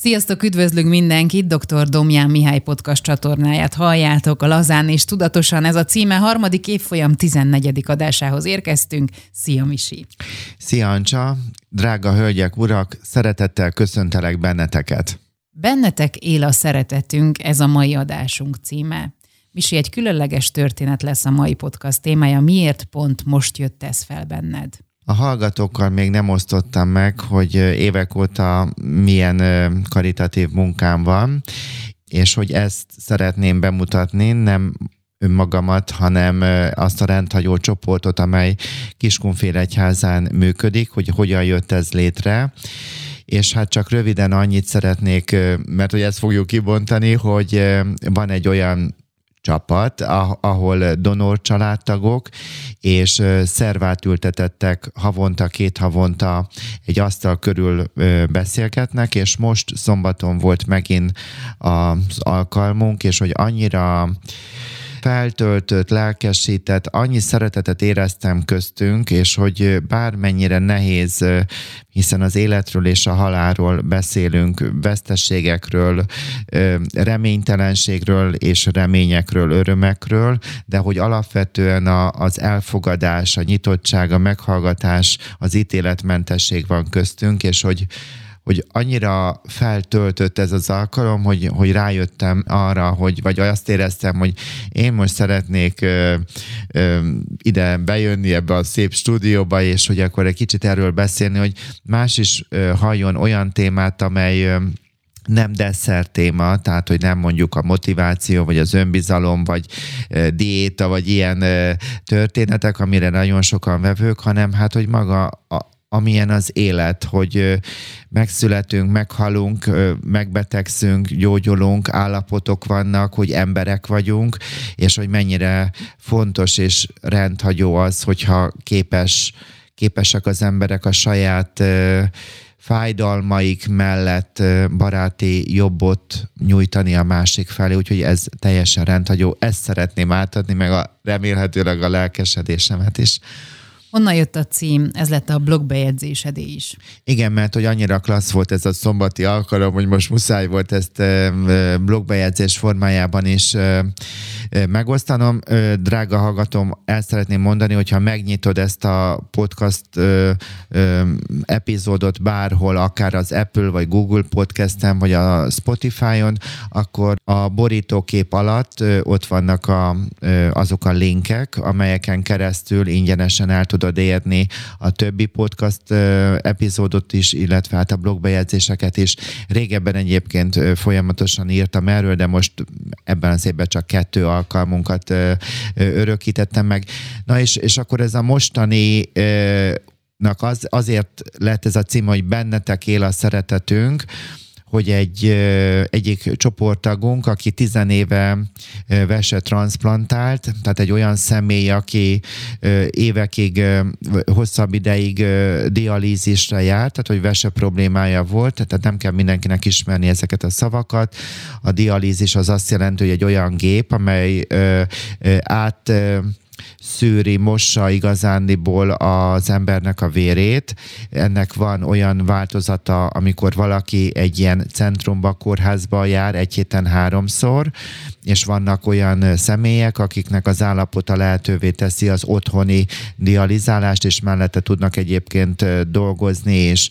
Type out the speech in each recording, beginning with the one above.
Sziasztok, üdvözlünk mindenkit! Dr. Domján Mihály podcast csatornáját halljátok, a Lazán és Tudatosan. Ez a címe harmadik évfolyam 14. adásához érkeztünk. Szia, Misi! Szia, Ancsa! Drága hölgyek, urak, szeretettel köszöntelek benneteket! Bennetek él a szeretetünk, ez a mai adásunk címe. Misi, egy különleges történet lesz a mai podcast témája. Miért pont most jött ez fel benned? A hallgatókkal még nem osztottam meg, hogy évek óta milyen karitatív munkám van, és hogy ezt szeretném bemutatni, nem önmagamat, hanem azt a rendhagyó csoportot, amely Kiskunfélegyházán működik, hogy hogyan jött ez létre. És hát csak röviden annyit szeretnék, mert hogy ezt fogjuk kibontani, hogy van egy olyan csapat, ahol donor családtagok, és szervát ültetettek havonta, két havonta egy asztal körül beszélgetnek, és most szombaton volt megint az alkalmunk, és hogy annyira feltöltött, lelkesített, annyi szeretetet éreztem köztünk, és hogy bármennyire nehéz, hiszen az életről és a halálról beszélünk, vesztességekről, reménytelenségről és reményekről, örömekről, de hogy alapvetően a, az elfogadás, a nyitottság, a meghallgatás, az ítéletmentesség van köztünk, és hogy hogy annyira feltöltött ez az alkalom, hogy, hogy rájöttem arra, hogy, vagy azt éreztem, hogy én most szeretnék ö, ö, ide bejönni ebbe a szép stúdióba, és hogy akkor egy kicsit erről beszélni, hogy más is ö, halljon olyan témát, amely ö, nem desszert téma, tehát hogy nem mondjuk a motiváció, vagy az önbizalom, vagy e, diéta, vagy ilyen e, történetek, amire nagyon sokan vevők, hanem hát, hogy maga a, amilyen az élet, hogy megszületünk, meghalunk, megbetegszünk, gyógyulunk, állapotok vannak, hogy emberek vagyunk, és hogy mennyire fontos és rendhagyó az, hogyha képes, képesek az emberek a saját fájdalmaik mellett baráti jobbot nyújtani a másik felé, úgyhogy ez teljesen rendhagyó. Ezt szeretném átadni, meg a, remélhetőleg a lelkesedésemet is. Honnan jött a cím? Ez lett a blogbejegyzésedé is. Igen, mert hogy annyira klassz volt ez a szombati alkalom, hogy most muszáj volt ezt blogbejegyzés formájában is megosztanom. Drága hallgatom, el szeretném mondani, hogyha megnyitod ezt a podcast epizódot bárhol, akár az Apple vagy Google podcasten, vagy a Spotify-on, akkor a borítókép alatt ott vannak a, azok a linkek, amelyeken keresztül ingyenesen el tudod érni a többi podcast epizódot is, illetve hát a blogbejegyzéseket is. Régebben egyébként folyamatosan írtam erről, de most ebben az évben csak kettő alkalmunkat örökítettem meg. Na és, és akkor ez a mostani az, azért lett ez a cím, hogy bennetek él a szeretetünk, hogy egy egyik csoporttagunk, aki tizenéve vese transplantált, tehát egy olyan személy, aki évekig, hosszabb ideig dialízisre járt, tehát hogy vese problémája volt, tehát nem kell mindenkinek ismerni ezeket a szavakat. A dialízis az azt jelenti, hogy egy olyan gép, amely át szűri, mossa igazándiból az embernek a vérét. Ennek van olyan változata, amikor valaki egy ilyen centrumba, kórházba jár egy héten háromszor, és vannak olyan személyek, akiknek az állapota lehetővé teszi az otthoni dializálást, és mellette tudnak egyébként dolgozni, és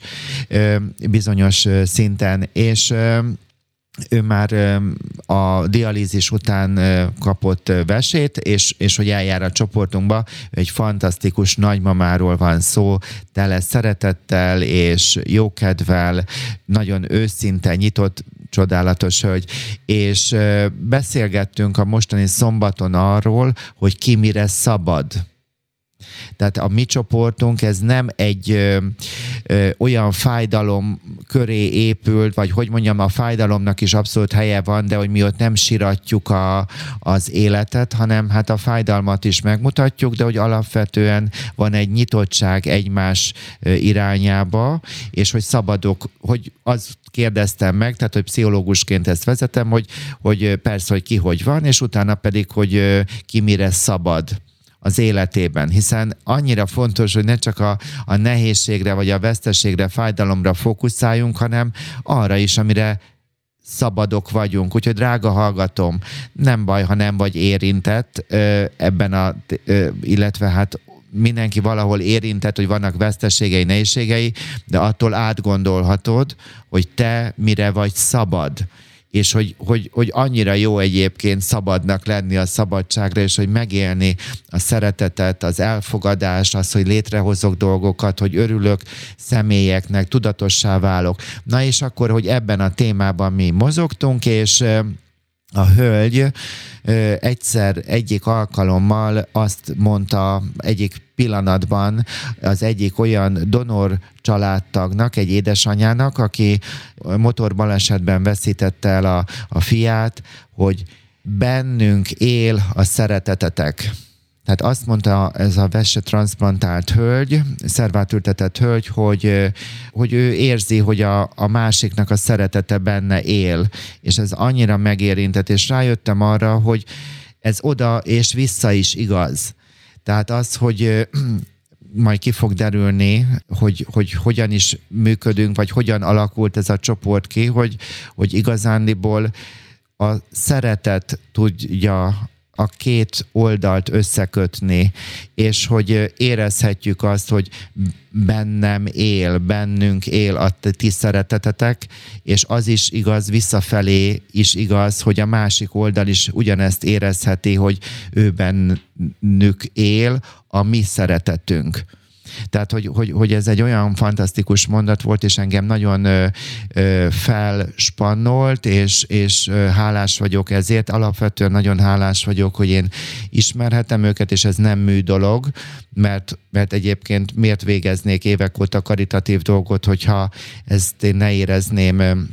bizonyos szinten, és ő már a dialízis után kapott vesét, és, és hogy eljár a csoportunkba, egy fantasztikus nagymamáról van szó, tele szeretettel és jókedvel, nagyon őszinte, nyitott, csodálatos hölgy, és beszélgettünk a mostani szombaton arról, hogy ki mire szabad tehát a mi csoportunk ez nem egy ö, ö, olyan fájdalom köré épült, vagy hogy mondjam, a fájdalomnak is abszolút helye van, de hogy mi ott nem siratjuk a, az életet, hanem hát a fájdalmat is megmutatjuk, de hogy alapvetően van egy nyitottság egymás irányába, és hogy szabadok, hogy az kérdeztem meg, tehát hogy pszichológusként ezt vezetem, hogy, hogy persze, hogy ki hogy van, és utána pedig, hogy ki mire szabad az életében, hiszen annyira fontos, hogy ne csak a, a nehézségre vagy a veszteségre, fájdalomra fókuszáljunk, hanem arra is, amire szabadok vagyunk. Úgyhogy drága hallgatom, nem baj, ha nem vagy érintett ebben a, illetve hát mindenki valahol érintett, hogy vannak veszteségei, nehézségei, de attól átgondolhatod, hogy te mire vagy szabad és hogy, hogy, hogy annyira jó egyébként szabadnak lenni a szabadságra, és hogy megélni a szeretetet, az elfogadást, az, hogy létrehozok dolgokat, hogy örülök személyeknek, tudatossá válok. Na és akkor, hogy ebben a témában mi mozogtunk, és a hölgy egyszer egyik alkalommal azt mondta egyik pillanatban az egyik olyan donor családtagnak, egy édesanyának, aki motorbalesetben veszítette el a, a fiát, hogy bennünk él a szeretetetek. Tehát azt mondta ez a vesse transplantált hölgy, szervátültetett hölgy, hogy, hogy ő érzi, hogy a, a másiknak a szeretete benne él, és ez annyira megérintett, és rájöttem arra, hogy ez oda és vissza is igaz. Tehát az, hogy majd ki fog derülni, hogy, hogy hogyan is működünk, vagy hogyan alakult ez a csoport ki, hogy, hogy igazándiból a szeretet tudja a két oldalt összekötni, és hogy érezhetjük azt, hogy bennem él, bennünk él a ti szeretetetek, és az is igaz, visszafelé is igaz, hogy a másik oldal is ugyanezt érezheti, hogy ő bennük él a mi szeretetünk. Tehát, hogy, hogy, hogy ez egy olyan fantasztikus mondat volt, és engem nagyon ö, ö, felspannolt, és, és ö, hálás vagyok ezért. Alapvetően nagyon hálás vagyok, hogy én ismerhetem őket, és ez nem mű dolog, mert, mert egyébként miért végeznék évek óta karitatív dolgot, hogyha ezt én ne érezném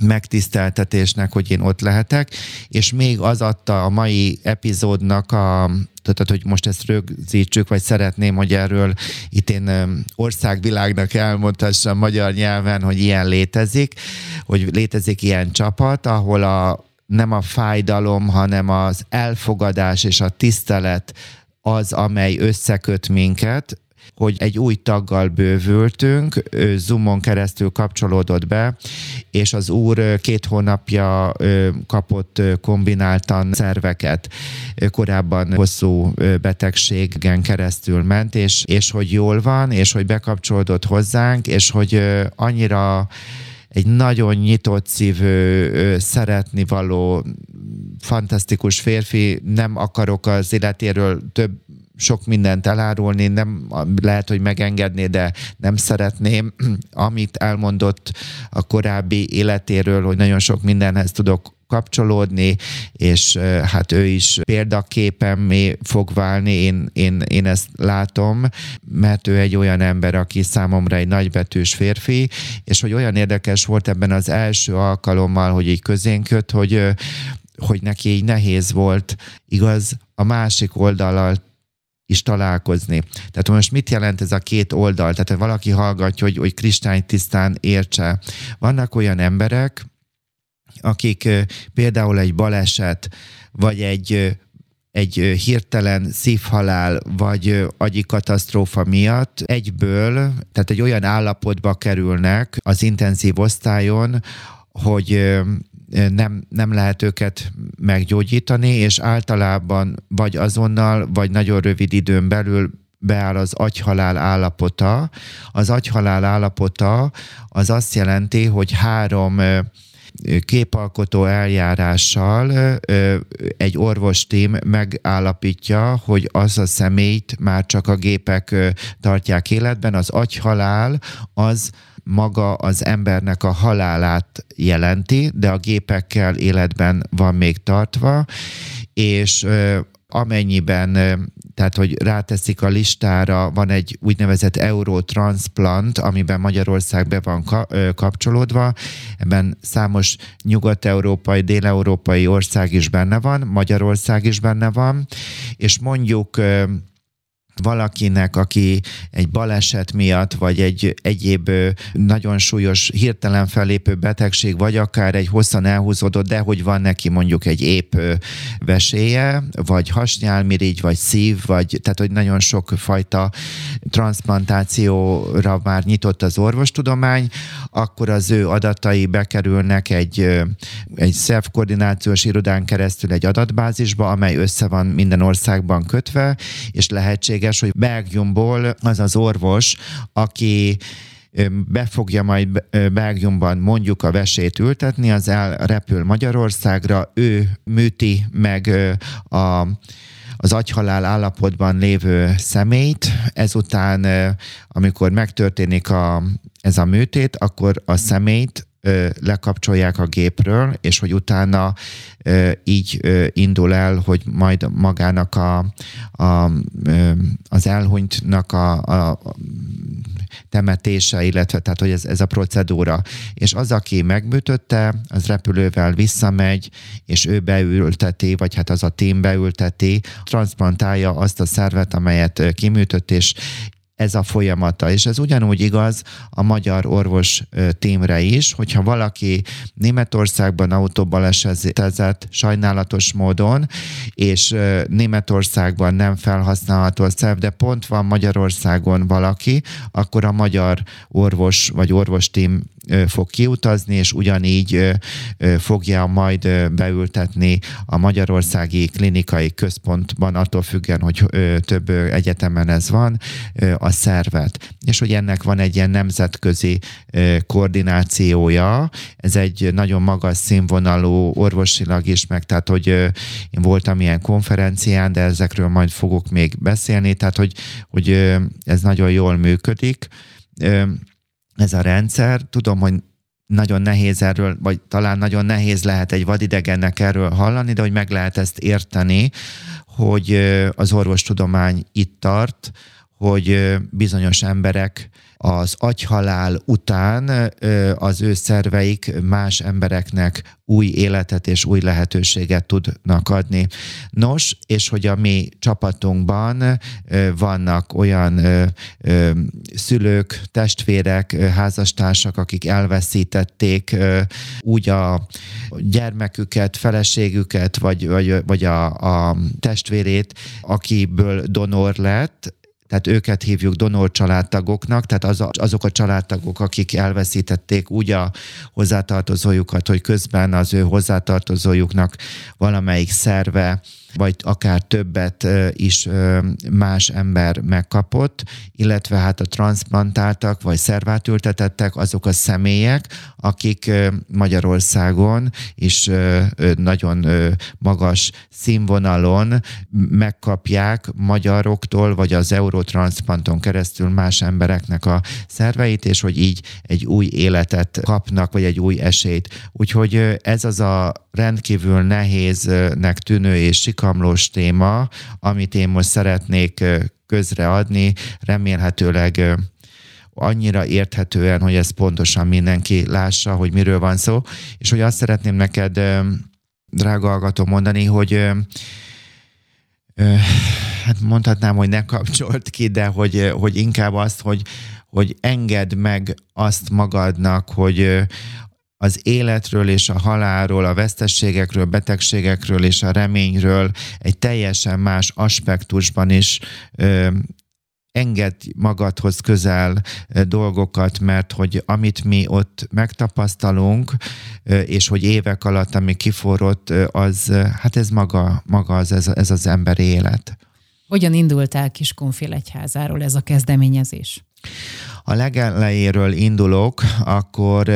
megtiszteltetésnek, hogy én ott lehetek, és még az adta a mai epizódnak a, tehát, hogy most ezt rögzítsük, vagy szeretném, hogy erről itt én országvilágnak elmondhassam magyar nyelven, hogy ilyen létezik, hogy létezik ilyen csapat, ahol a, nem a fájdalom, hanem az elfogadás és a tisztelet az, amely összeköt minket, hogy egy új taggal bővültünk, Zoomon keresztül kapcsolódott be, és az úr két hónapja kapott kombináltan szerveket. Korábban hosszú betegségen keresztül ment, és, és hogy jól van, és hogy bekapcsolódott hozzánk, és hogy annyira egy nagyon nyitott szívű, szeretni való, fantasztikus férfi, nem akarok az életéről több sok mindent elárulni, nem lehet, hogy megengedné, de nem szeretném. Amit elmondott a korábbi életéről, hogy nagyon sok mindenhez tudok kapcsolódni, és hát ő is mi fog válni, én, én, én ezt látom, mert ő egy olyan ember, aki számomra egy nagybetűs férfi, és hogy olyan érdekes volt ebben az első alkalommal, hogy így közénk jött, hogy, hogy neki így nehéz volt, igaz, a másik oldalal is találkozni. Tehát most mit jelent ez a két oldal? Tehát valaki hallgatja, hogy, hogy kristálytisztán értse. Vannak olyan emberek, akik például egy baleset, vagy egy egy hirtelen szívhalál vagy agyi katasztrófa miatt egyből, tehát egy olyan állapotba kerülnek az intenzív osztályon, hogy nem, nem lehet őket meggyógyítani, és általában vagy azonnal, vagy nagyon rövid időn belül beáll az agyhalál állapota. Az agyhalál állapota az azt jelenti, hogy három képalkotó eljárással egy orvostím megállapítja, hogy az a személyt már csak a gépek tartják életben, az agyhalál az maga az embernek a halálát jelenti, de a gépekkel életben van még tartva, és amennyiben, tehát hogy ráteszik a listára, van egy úgynevezett Eurotransplant, amiben Magyarország be van kapcsolódva, ebben számos nyugat-európai, dél-európai ország is benne van, Magyarország is benne van, és mondjuk valakinek, aki egy baleset miatt, vagy egy egyéb nagyon súlyos, hirtelen fellépő betegség, vagy akár egy hosszan elhúzódott, de hogy van neki mondjuk egy épp veséje, vagy hasnyálmirigy, vagy szív, vagy tehát, hogy nagyon sok fajta transplantációra már nyitott az orvostudomány, akkor az ő adatai bekerülnek egy, egy szervkoordinációs irodán keresztül egy adatbázisba, amely össze van minden országban kötve, és lehetséges, hogy Belgiumból az az orvos, aki be fogja majd Belgiumban mondjuk a vesét ültetni, az elrepül Magyarországra, ő műti meg a az agyhalál állapotban lévő személyt, ezután, amikor megtörténik a, ez a műtét, akkor a személyt lekapcsolják a gépről, és hogy utána így indul el, hogy majd magának a, a, az elhunytnak a, a temetése, illetve tehát, hogy ez, ez a procedúra. És az, aki megműtötte, az repülővel visszamegy, és ő beülteti, vagy hát az a tím beülteti, transplantálja azt a szervet, amelyet kiműtött, és ez a folyamata. És ez ugyanúgy igaz a magyar orvos témre is, hogyha valaki Németországban autóbalesetezett sajnálatos módon, és Németországban nem felhasználható a szerv, de pont van Magyarországon valaki, akkor a magyar orvos vagy orvostím fog kiutazni, és ugyanígy fogja majd beültetni a Magyarországi Klinikai Központban, attól függően, hogy több egyetemen ez van, a szervet. És hogy ennek van egy ilyen nemzetközi koordinációja, ez egy nagyon magas színvonalú orvosilag is, meg tehát, hogy én voltam ilyen konferencián, de ezekről majd fogok még beszélni, tehát, hogy, hogy ez nagyon jól működik ez a rendszer. Tudom, hogy nagyon nehéz erről, vagy talán nagyon nehéz lehet egy vadidegennek erről hallani, de hogy meg lehet ezt érteni, hogy az orvostudomány itt tart, hogy bizonyos emberek az agyhalál után az ő szerveik más embereknek új életet és új lehetőséget tudnak adni. Nos, és hogy a mi csapatunkban vannak olyan szülők, testvérek, házastársak, akik elveszítették úgy a gyermeküket, feleségüket, vagy, vagy, vagy a, a testvérét, akiből donor lett, tehát őket hívjuk donor családtagoknak, tehát az azok a családtagok, akik elveszítették úgy a hozzátartozójukat, hogy közben az ő hozzátartozójuknak valamelyik szerve vagy akár többet is más ember megkapott, illetve hát a transplantáltak, vagy szervátültetettek azok a személyek, akik Magyarországon is nagyon magas színvonalon megkapják magyaroktól, vagy az Eurotransplanton keresztül más embereknek a szerveit, és hogy így egy új életet kapnak, vagy egy új esélyt. Úgyhogy ez az a rendkívül nehéznek tűnő és sikamlós téma, amit én most szeretnék közreadni, remélhetőleg annyira érthetően, hogy ez pontosan mindenki lássa, hogy miről van szó, és hogy azt szeretném neked, drága hallgató, mondani, hogy hát mondhatnám, hogy ne kapcsolt ki, de hogy, hogy inkább azt, hogy, hogy engedd meg azt magadnak, hogy az életről és a halálról, a vesztességekről, betegségekről és a reményről egy teljesen más aspektusban is ö, engedj magadhoz közel dolgokat, mert hogy amit mi ott megtapasztalunk, és hogy évek alatt, ami kiforrott, az, hát ez maga, maga az, ez, ez az emberi élet. Hogyan indult el Kiskunfél egyházáról ez a kezdeményezés? A legelejéről indulok, akkor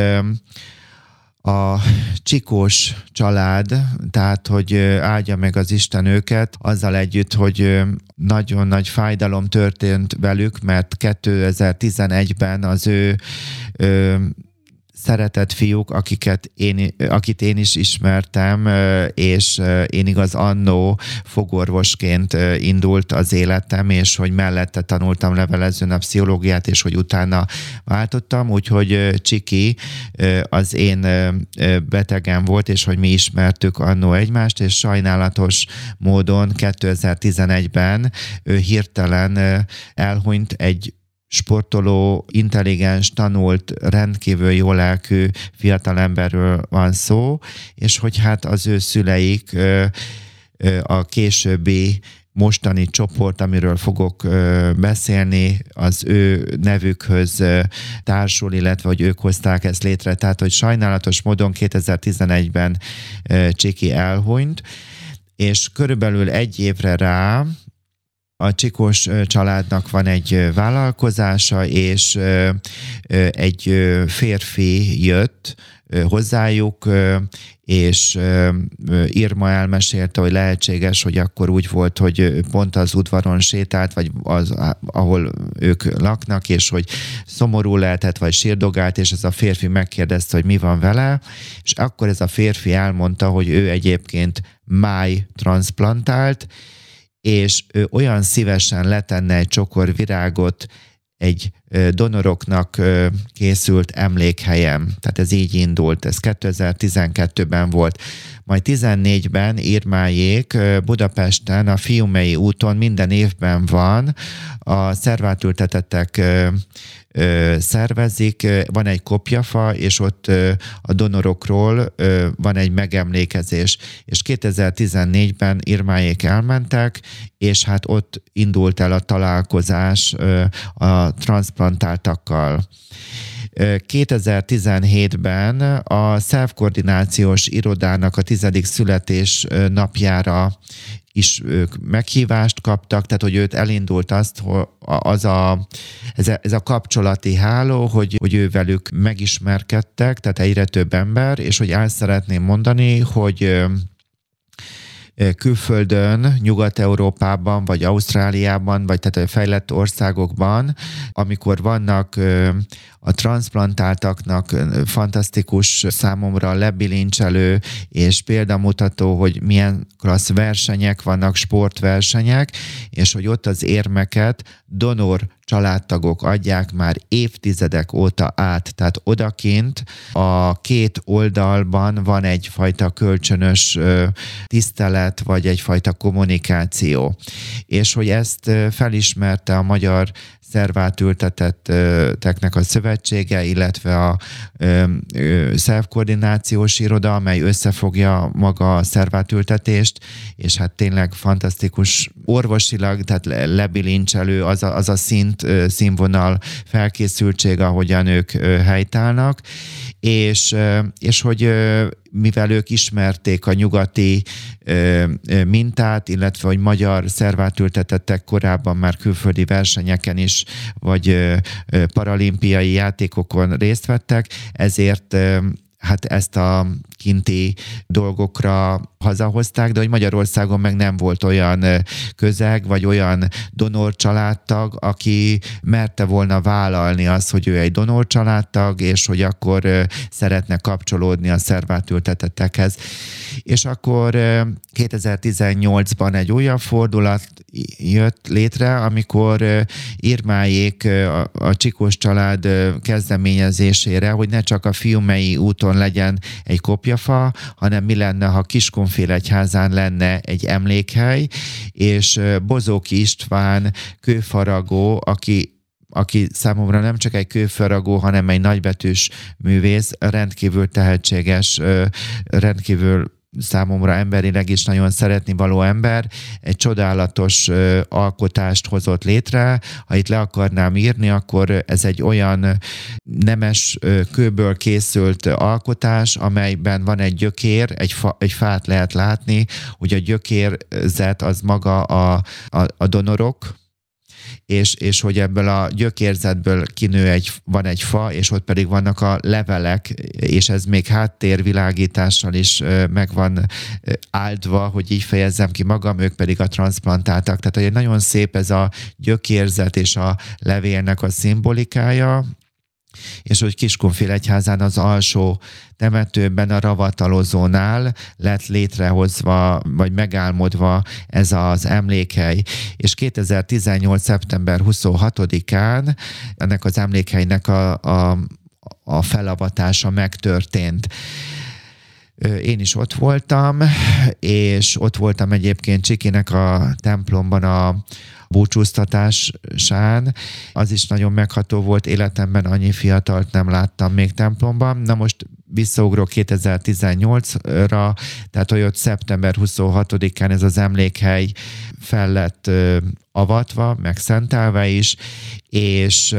a csikós család, tehát hogy áldja meg az Isten őket, azzal együtt, hogy nagyon nagy fájdalom történt velük, mert 2011-ben az ő szeretett fiúk, akiket én, akit én is ismertem, és én igaz annó fogorvosként indult az életem, és hogy mellette tanultam levelezőn a pszichológiát, és hogy utána váltottam, úgyhogy Csiki az én betegem volt, és hogy mi ismertük annó egymást, és sajnálatos módon 2011-ben ő hirtelen elhunyt egy sportoló, intelligens, tanult, rendkívül jó lelkű fiatalemberről van szó, és hogy hát az ő szüleik a későbbi mostani csoport, amiről fogok beszélni, az ő nevükhöz társul, illetve hogy ők hozták ezt létre. Tehát, hogy sajnálatos módon 2011-ben Csiki elhunyt, és körülbelül egy évre rá a Csikós családnak van egy vállalkozása, és egy férfi jött hozzájuk, és Irma elmesélte, hogy lehetséges, hogy akkor úgy volt, hogy pont az udvaron sétált, vagy az, ahol ők laknak, és hogy szomorú lehetett, vagy sírdogált, és ez a férfi megkérdezte, hogy mi van vele, és akkor ez a férfi elmondta, hogy ő egyébként máj transplantált, és ő olyan szívesen letenne egy csokor virágot egy donoroknak készült emlékhelyem. Tehát ez így indult, ez 2012-ben volt. Majd 14-ben Irmájék Budapesten a Fiumei úton minden évben van a szervátültetettek szervezik, van egy kopjafa, és ott a donorokról van egy megemlékezés. És 2014-ben Irmájék elmentek, és hát ott indult el a találkozás a transzplantáltakkal. 2017-ben a self-koordinációs irodának a tizedik születés napjára is ők meghívást kaptak, tehát hogy őt elindult azt, hogy az a, ez, a, ez a kapcsolati háló, hogy, hogy ő velük megismerkedtek, tehát egyre több ember, és hogy el szeretném mondani, hogy külföldön, Nyugat-Európában, vagy Ausztráliában, vagy tehát a fejlett országokban, amikor vannak a transplantáltaknak fantasztikus számomra lebilincselő és példamutató, hogy milyen klassz versenyek vannak, sportversenyek, és hogy ott az érmeket donor családtagok adják már évtizedek óta át. Tehát odakint a két oldalban van egyfajta kölcsönös tisztelet, vagy egyfajta kommunikáció. És hogy ezt felismerte a magyar szervátültetetteknek a szövetsége, illetve a szervkoordinációs iroda, amely összefogja maga a szervátültetést, és hát tényleg fantasztikus orvosilag, tehát lebilincselő az a, az a szint, színvonal, felkészültség, ahogyan ők helytállnak, és, és hogy mivel ők ismerték a nyugati mintát, illetve hogy magyar szervát ültetettek korábban már külföldi versenyeken is, vagy paralimpiai játékokon részt vettek, ezért hát ezt a kinti dolgokra hazahozták, de hogy Magyarországon meg nem volt olyan közeg, vagy olyan donor családtag, aki merte volna vállalni azt, hogy ő egy donor családtag, és hogy akkor szeretne kapcsolódni a szervátültetettekhez. És akkor 2018-ban egy újabb fordulat jött létre, amikor Irmájék a, a Csikós család kezdeményezésére, hogy ne csak a Fiumei úton legyen egy kopjafa, hanem mi lenne, ha Kiskunfélegyházán lenne egy emlékhely, és Bozóki István kőfaragó, aki aki számomra nem csak egy kőfaragó, hanem egy nagybetűs művész, rendkívül tehetséges, rendkívül számomra emberileg is nagyon szeretni való ember, egy csodálatos alkotást hozott létre. Ha itt le akarnám írni, akkor ez egy olyan nemes ö, kőből készült alkotás, amelyben van egy gyökér, egy, fa, egy fát lehet látni, hogy a gyökérzet az maga a, a, a donorok, és, és hogy ebből a gyökérzetből kinő egy, van egy fa, és ott pedig vannak a levelek, és ez még háttérvilágítással is meg van áldva, hogy így fejezzem ki magam, ők pedig a transplantáltak. Tehát hogy nagyon szép ez a gyökérzet és a levélnek a szimbolikája, és hogy Kiskunfélegyházán az alsó temetőben a ravatalozónál lett létrehozva, vagy megálmodva ez az emlékhely. És 2018. szeptember 26-án ennek az emlékhelynek a, a, a felavatása megtörtént. Én is ott voltam, és ott voltam egyébként Csikinek a templomban a, búcsúztatásán. Az is nagyon megható volt, életemben annyi fiatalt nem láttam még templomban. Na most visszaugrok 2018-ra, tehát hogy ott szeptember 26-án ez az emlékhely fel lett avatva, meg szentelve is, és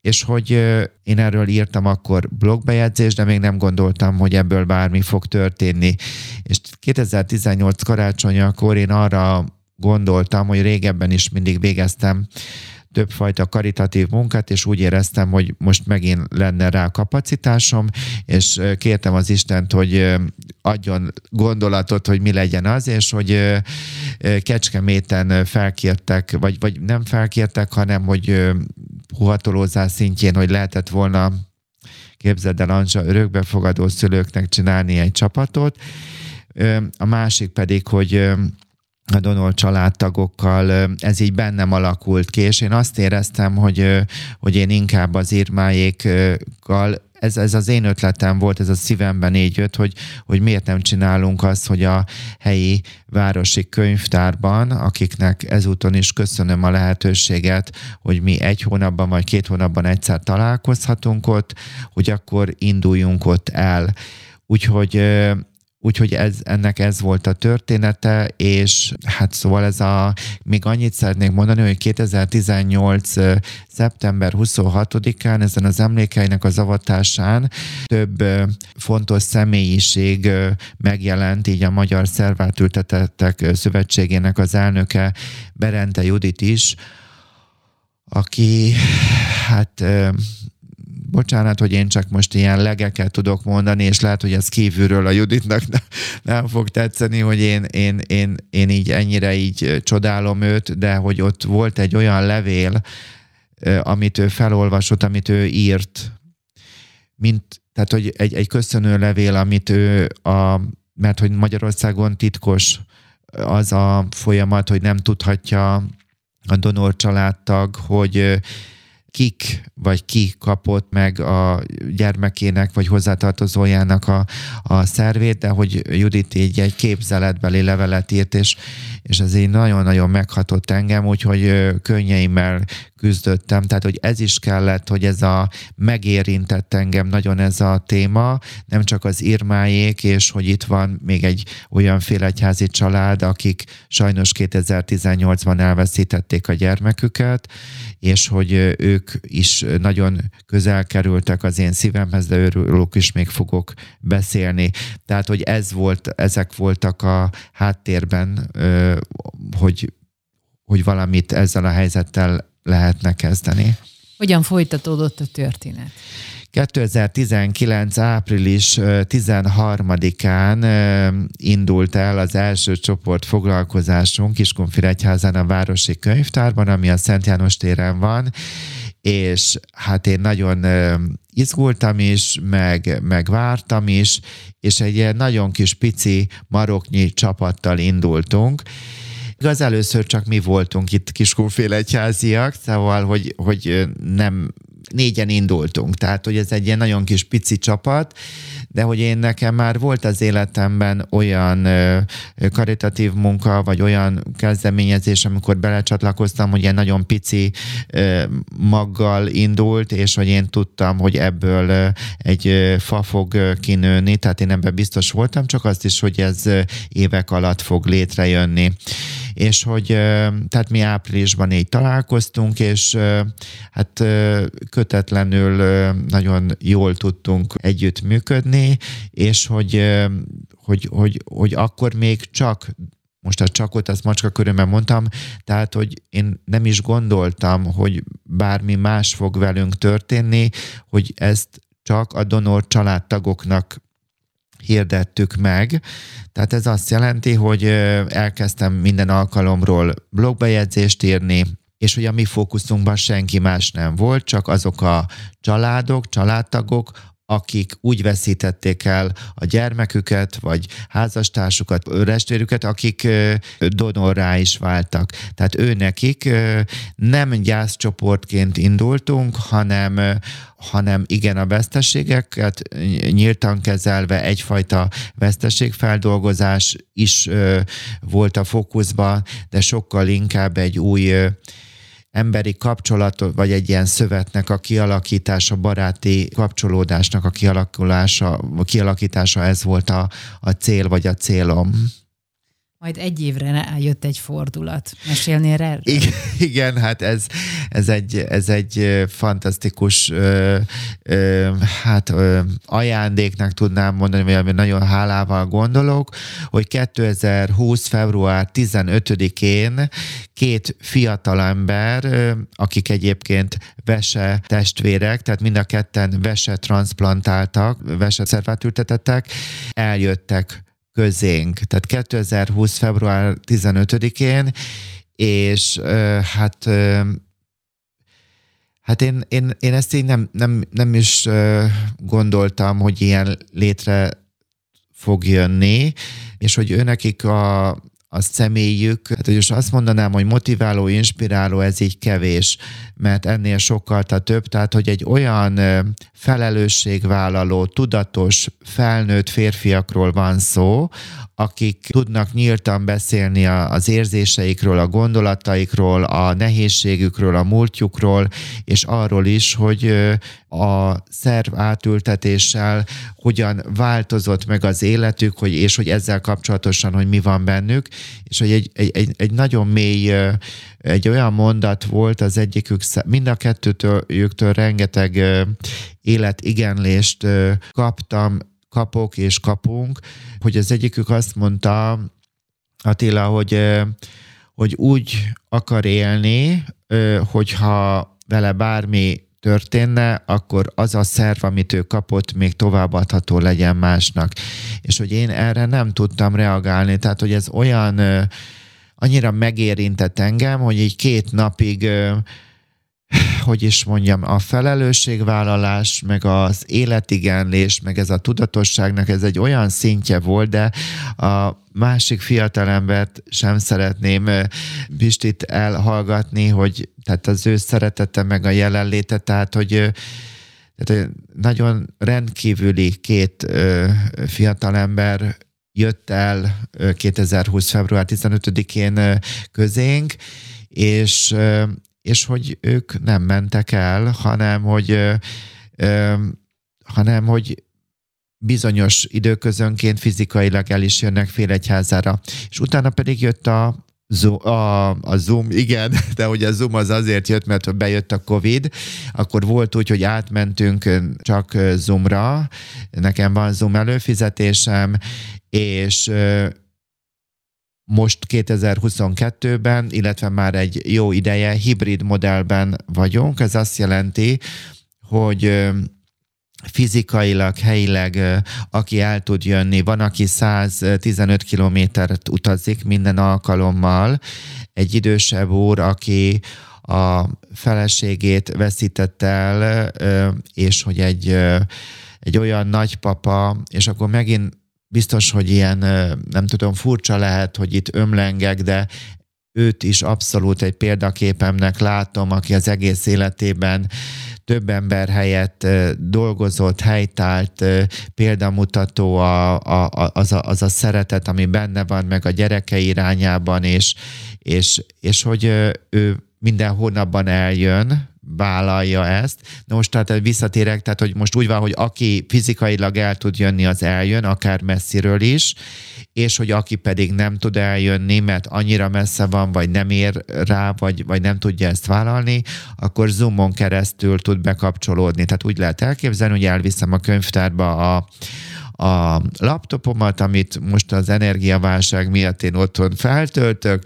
és hogy én erről írtam akkor blogbejegyzést, de még nem gondoltam, hogy ebből bármi fog történni. És 2018 karácsonyakor én arra gondoltam, hogy régebben is mindig végeztem többfajta karitatív munkát, és úgy éreztem, hogy most megint lenne rá kapacitásom, és kértem az Istent, hogy adjon gondolatot, hogy mi legyen az, és hogy Kecskeméten felkértek, vagy, vagy nem felkértek, hanem hogy puhatolózás szintjén, hogy lehetett volna képzeld el, Anzsa, örökbefogadó szülőknek csinálni egy csapatot. A másik pedig, hogy a Donald családtagokkal ez így bennem alakult ki, és én azt éreztem, hogy, hogy én inkább az írmájékkal ez, ez az én ötletem volt, ez a szívemben így jött, hogy, hogy miért nem csinálunk azt, hogy a helyi városi könyvtárban, akiknek ezúton is köszönöm a lehetőséget, hogy mi egy hónapban vagy két hónapban egyszer találkozhatunk ott, hogy akkor induljunk ott el. Úgyhogy Úgyhogy ez, ennek ez volt a története, és hát szóval ez a, még annyit szeretnék mondani, hogy 2018. szeptember 26-án ezen az emlékeinek az avatásán több fontos személyiség megjelent, így a Magyar Szervátültetettek Szövetségének az elnöke Berente Judit is, aki hát bocsánat, hogy én csak most ilyen legeket tudok mondani, és lehet, hogy ez kívülről a Juditnak nem, fog tetszeni, hogy én, én, én, én így ennyire így csodálom őt, de hogy ott volt egy olyan levél, amit ő felolvasott, amit ő írt, mint, tehát hogy egy, egy köszönő levél, amit ő a, mert hogy Magyarországon titkos az a folyamat, hogy nem tudhatja a donor családtag, hogy kik vagy ki kapott meg a gyermekének vagy hozzátartozójának a, a szervét, de hogy Judit így egy képzeletbeli levelet írt, és, és ez így nagyon-nagyon meghatott engem, úgyhogy könnyeimmel küzdöttem, tehát hogy ez is kellett, hogy ez a megérintett engem nagyon ez a téma, nem csak az Irmáék, és hogy itt van még egy olyan félegyházi család, akik sajnos 2018-ban elveszítették a gyermeküket, és hogy ők is nagyon közel kerültek az én szívemhez, de őrülük is még fogok beszélni. Tehát, hogy ez volt, ezek voltak a háttérben, hogy, hogy valamit ezzel a helyzettel lehetne kezdeni. Hogyan folytatódott a történet? 2019. április 13-án indult el az első csoport foglalkozásunk Kiskunfiregyházán a Városi Könyvtárban, ami a Szent János téren van, és hát én nagyon izgultam is, meg, meg vártam is, és egy ilyen nagyon kis pici maroknyi csapattal indultunk, Igaz, először csak mi voltunk itt kiskunfélegyháziak, szóval, hogy, hogy nem négyen indultunk, tehát hogy ez egy ilyen nagyon kis pici csapat, de hogy én nekem már volt az életemben olyan ö, karitatív munka, vagy olyan kezdeményezés, amikor belecsatlakoztam, hogy ilyen nagyon pici ö, maggal indult, és hogy én tudtam, hogy ebből ö, egy fa fog kinőni, tehát én ebben biztos voltam, csak azt is, hogy ez évek alatt fog létrejönni. És hogy tehát mi áprilisban így találkoztunk, és hát kötetlenül nagyon jól tudtunk együtt működni, és hogy, hogy, hogy, hogy akkor még csak most a csakot, azt macska körömmel mondtam, tehát, hogy én nem is gondoltam, hogy bármi más fog velünk történni, hogy ezt csak a donor családtagoknak hirdettük meg. Tehát ez azt jelenti, hogy elkezdtem minden alkalomról blogbejegyzést írni, és hogy a mi fókuszunkban senki más nem volt, csak azok a családok, családtagok, akik úgy veszítették el a gyermeküket, vagy házastársukat, testvérüket, akik donorrá is váltak. Tehát ő nekik nem gyászcsoportként indultunk, hanem, hanem igen a veszteségeket nyíltan kezelve egyfajta veszteségfeldolgozás is volt a fókuszban, de sokkal inkább egy új emberi kapcsolat, vagy egy ilyen szövetnek a kialakítása, baráti kapcsolódásnak a kialakulása, kialakítása, ez volt a, a cél, vagy a célom. Majd egy évre jött egy fordulat. Mesélnél erről? Igen, hát ez, ez, egy, ez egy fantasztikus ö, ö, hát ö, ajándéknak tudnám mondani, vagy nagyon hálával gondolok, hogy 2020. február 15-én két fiatalember, akik egyébként vese testvérek, tehát mind a ketten vese transplantáltak, vese szervát ültetettek, eljöttek közénk, tehát 2020. február 15-én, és hát Hát én, én, én ezt így nem, nem, nem is gondoltam, hogy ilyen létre fog jönni, és hogy őnekik a, a személyük, hát hogy most azt mondanám, hogy motiváló, inspiráló, ez így kevés, mert ennél sokkal több, tehát hogy egy olyan felelősségvállaló, tudatos, felnőtt férfiakról van szó, akik tudnak nyíltan beszélni az érzéseikről, a gondolataikról, a nehézségükről, a múltjukról, és arról is, hogy a szerv átültetéssel hogyan változott meg az életük, hogy, és hogy ezzel kapcsolatosan, hogy mi van bennük, és hogy egy, egy, egy, egy nagyon mély, egy olyan mondat volt az egyikük, mind a kettőtől rengeteg életigenlést kaptam, kapok és kapunk, hogy az egyikük azt mondta, Attila, hogy, hogy úgy akar élni, hogyha vele bármi történne, akkor az a szerv, amit ő kapott, még továbbadható legyen másnak. És hogy én erre nem tudtam reagálni, tehát hogy ez olyan annyira megérintett engem, hogy így két napig hogy is mondjam, a felelősségvállalás, meg az életigenlés, meg ez a tudatosságnak, ez egy olyan szintje volt, de a másik fiatalembert sem szeretném Pistit elhallgatni, hogy tehát az ő szeretete, meg a jelenléte, tehát hogy tehát nagyon rendkívüli két fiatalember jött el 2020. február 15-én közénk, és és hogy ők nem mentek el, hanem hogy, ö, ö, hanem hogy bizonyos időközönként fizikailag el is jönnek félegyházára. És utána pedig jött a Zoom, a, a Zoom, igen, de hogy a Zoom az azért jött, mert bejött a Covid, akkor volt úgy, hogy átmentünk csak Zoomra, nekem van Zoom előfizetésem, és most 2022-ben, illetve már egy jó ideje hibrid modellben vagyunk. Ez azt jelenti, hogy fizikailag, helyileg, aki el tud jönni, van, aki 115 kilométert utazik minden alkalommal, egy idősebb úr, aki a feleségét veszítette el, és hogy egy, egy olyan nagypapa, és akkor megint biztos, hogy ilyen, nem tudom, furcsa lehet, hogy itt ömlengek, de őt is abszolút egy példaképemnek látom, aki az egész életében több ember helyett dolgozott, helytált, példamutató a, a, az, a, az a szeretet, ami benne van, meg a gyereke irányában, és, és, és hogy ő minden hónapban eljön, vállalja ezt. Na most tehát visszatérek, tehát hogy most úgy van, hogy aki fizikailag el tud jönni, az eljön, akár messziről is, és hogy aki pedig nem tud eljönni, mert annyira messze van, vagy nem ér rá, vagy, vagy nem tudja ezt vállalni, akkor Zoomon keresztül tud bekapcsolódni. Tehát úgy lehet elképzelni, hogy elviszem a könyvtárba a a laptopomat, amit most az energiaválság miatt én otthon feltöltök,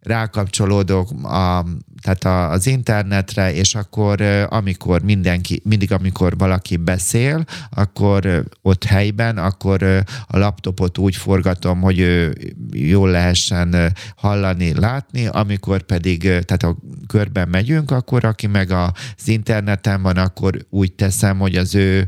rákapcsolódok a tehát az internetre, és akkor amikor mindenki, mindig amikor valaki beszél, akkor ott helyben, akkor a laptopot úgy forgatom, hogy jól lehessen hallani, látni, amikor pedig, tehát a körben megyünk, akkor aki meg az interneten van, akkor úgy teszem, hogy az ő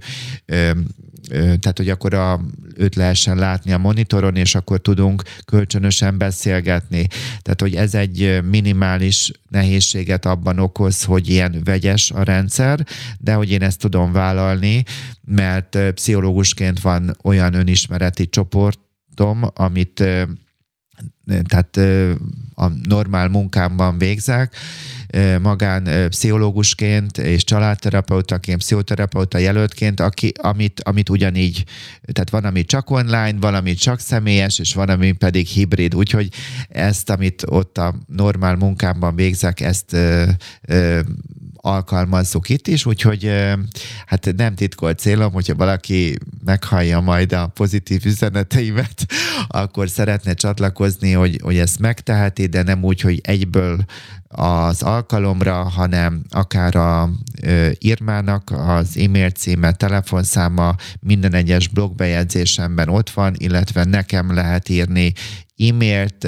tehát hogy akkor a, őt lehessen látni a monitoron, és akkor tudunk kölcsönösen beszélgetni. Tehát, hogy ez egy minimális nehézséget abban okoz, hogy ilyen vegyes a rendszer, de hogy én ezt tudom vállalni, mert pszichológusként van olyan önismereti csoportom, amit tehát a normál munkámban végzek, magán pszichológusként és családterapeutaként, pszichoterapeuta jelöltként, aki, amit, amit ugyanígy, tehát van, ami csak online, van, ami csak személyes, és van, ami pedig hibrid. Úgyhogy ezt, amit ott a normál munkámban végzek, ezt ö, ö, alkalmazzuk itt is, úgyhogy hát nem titkolt célom, hogyha valaki meghallja majd a pozitív üzeneteimet, akkor szeretne csatlakozni, hogy, hogy ezt megteheti, de nem úgy, hogy egyből az alkalomra, hanem akár a Irmának az e-mail címe, telefonszáma minden egyes blogbejegyzésemben ott van, illetve nekem lehet írni e-mailt,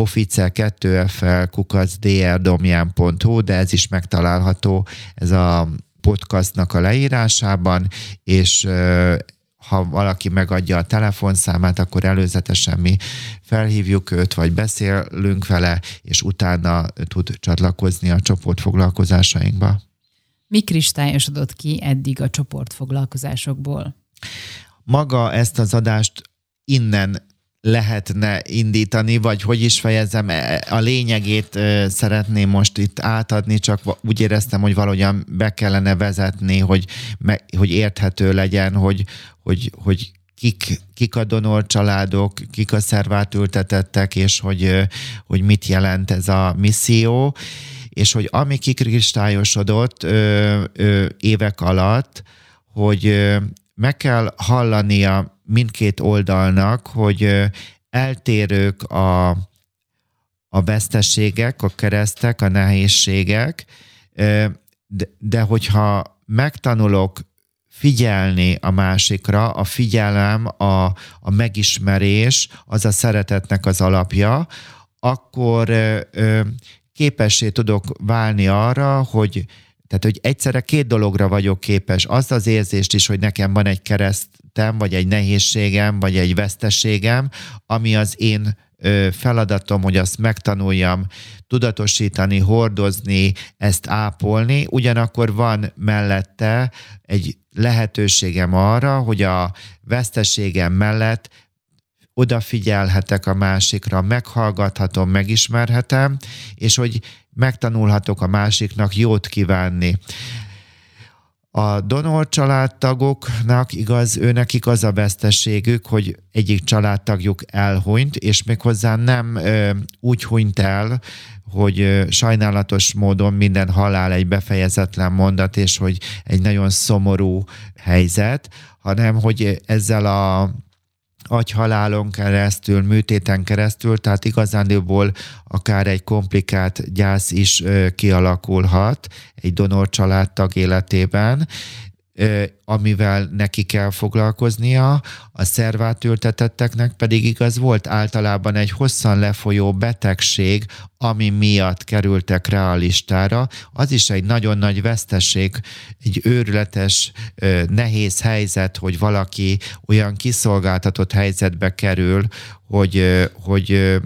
office 2fl kukacdrdomján.hu, de ez is megtalálható ez a podcastnak a leírásában, és ha valaki megadja a telefonszámát, akkor előzetesen mi felhívjuk őt, vagy beszélünk vele, és utána tud csatlakozni a csoportfoglalkozásainkba. Mi kristályosodott ki eddig a csoportfoglalkozásokból? Maga ezt az adást innen lehetne indítani, vagy hogy is fejezem, e, a lényegét szeretném most itt átadni, csak úgy éreztem, hogy valahogyan be kellene vezetni, hogy, hogy érthető legyen, hogy, hogy, hogy kik, kik a donor családok, kik a szervát ültetettek, és hogy, hogy mit jelent ez a misszió, és hogy ami kikristályosodott ö, ö, évek alatt, hogy meg kell hallania mindkét oldalnak, hogy eltérők a, a veszteségek, a keresztek, a nehézségek, de, de hogyha megtanulok figyelni a másikra, a figyelem, a, a megismerés, az a szeretetnek az alapja, akkor képessé tudok válni arra, hogy tehát, hogy egyszerre két dologra vagyok képes. Azt az érzést is, hogy nekem van egy keresztem, vagy egy nehézségem, vagy egy veszteségem, ami az én feladatom, hogy azt megtanuljam tudatosítani, hordozni, ezt ápolni, ugyanakkor van mellette egy lehetőségem arra, hogy a veszteségem mellett odafigyelhetek a másikra, meghallgathatom, megismerhetem, és hogy megtanulhatok a másiknak jót kívánni. A donor családtagoknak igaz, őnekik az a veszteségük, hogy egyik családtagjuk elhunyt, és méghozzá nem ö, úgy hunyt el, hogy ö, sajnálatos módon minden halál egy befejezetlen mondat, és hogy egy nagyon szomorú helyzet, hanem hogy ezzel a agyhalálon keresztül, műtéten keresztül, tehát igazándiból akár egy komplikált gyász is kialakulhat egy donor családtag életében, amivel neki kell foglalkoznia, a szervátültetetteknek pedig igaz volt általában egy hosszan lefolyó betegség, ami miatt kerültek rá a az is egy nagyon nagy veszteség, egy őrületes, nehéz helyzet, hogy valaki olyan kiszolgáltatott helyzetbe kerül, hogy, hogy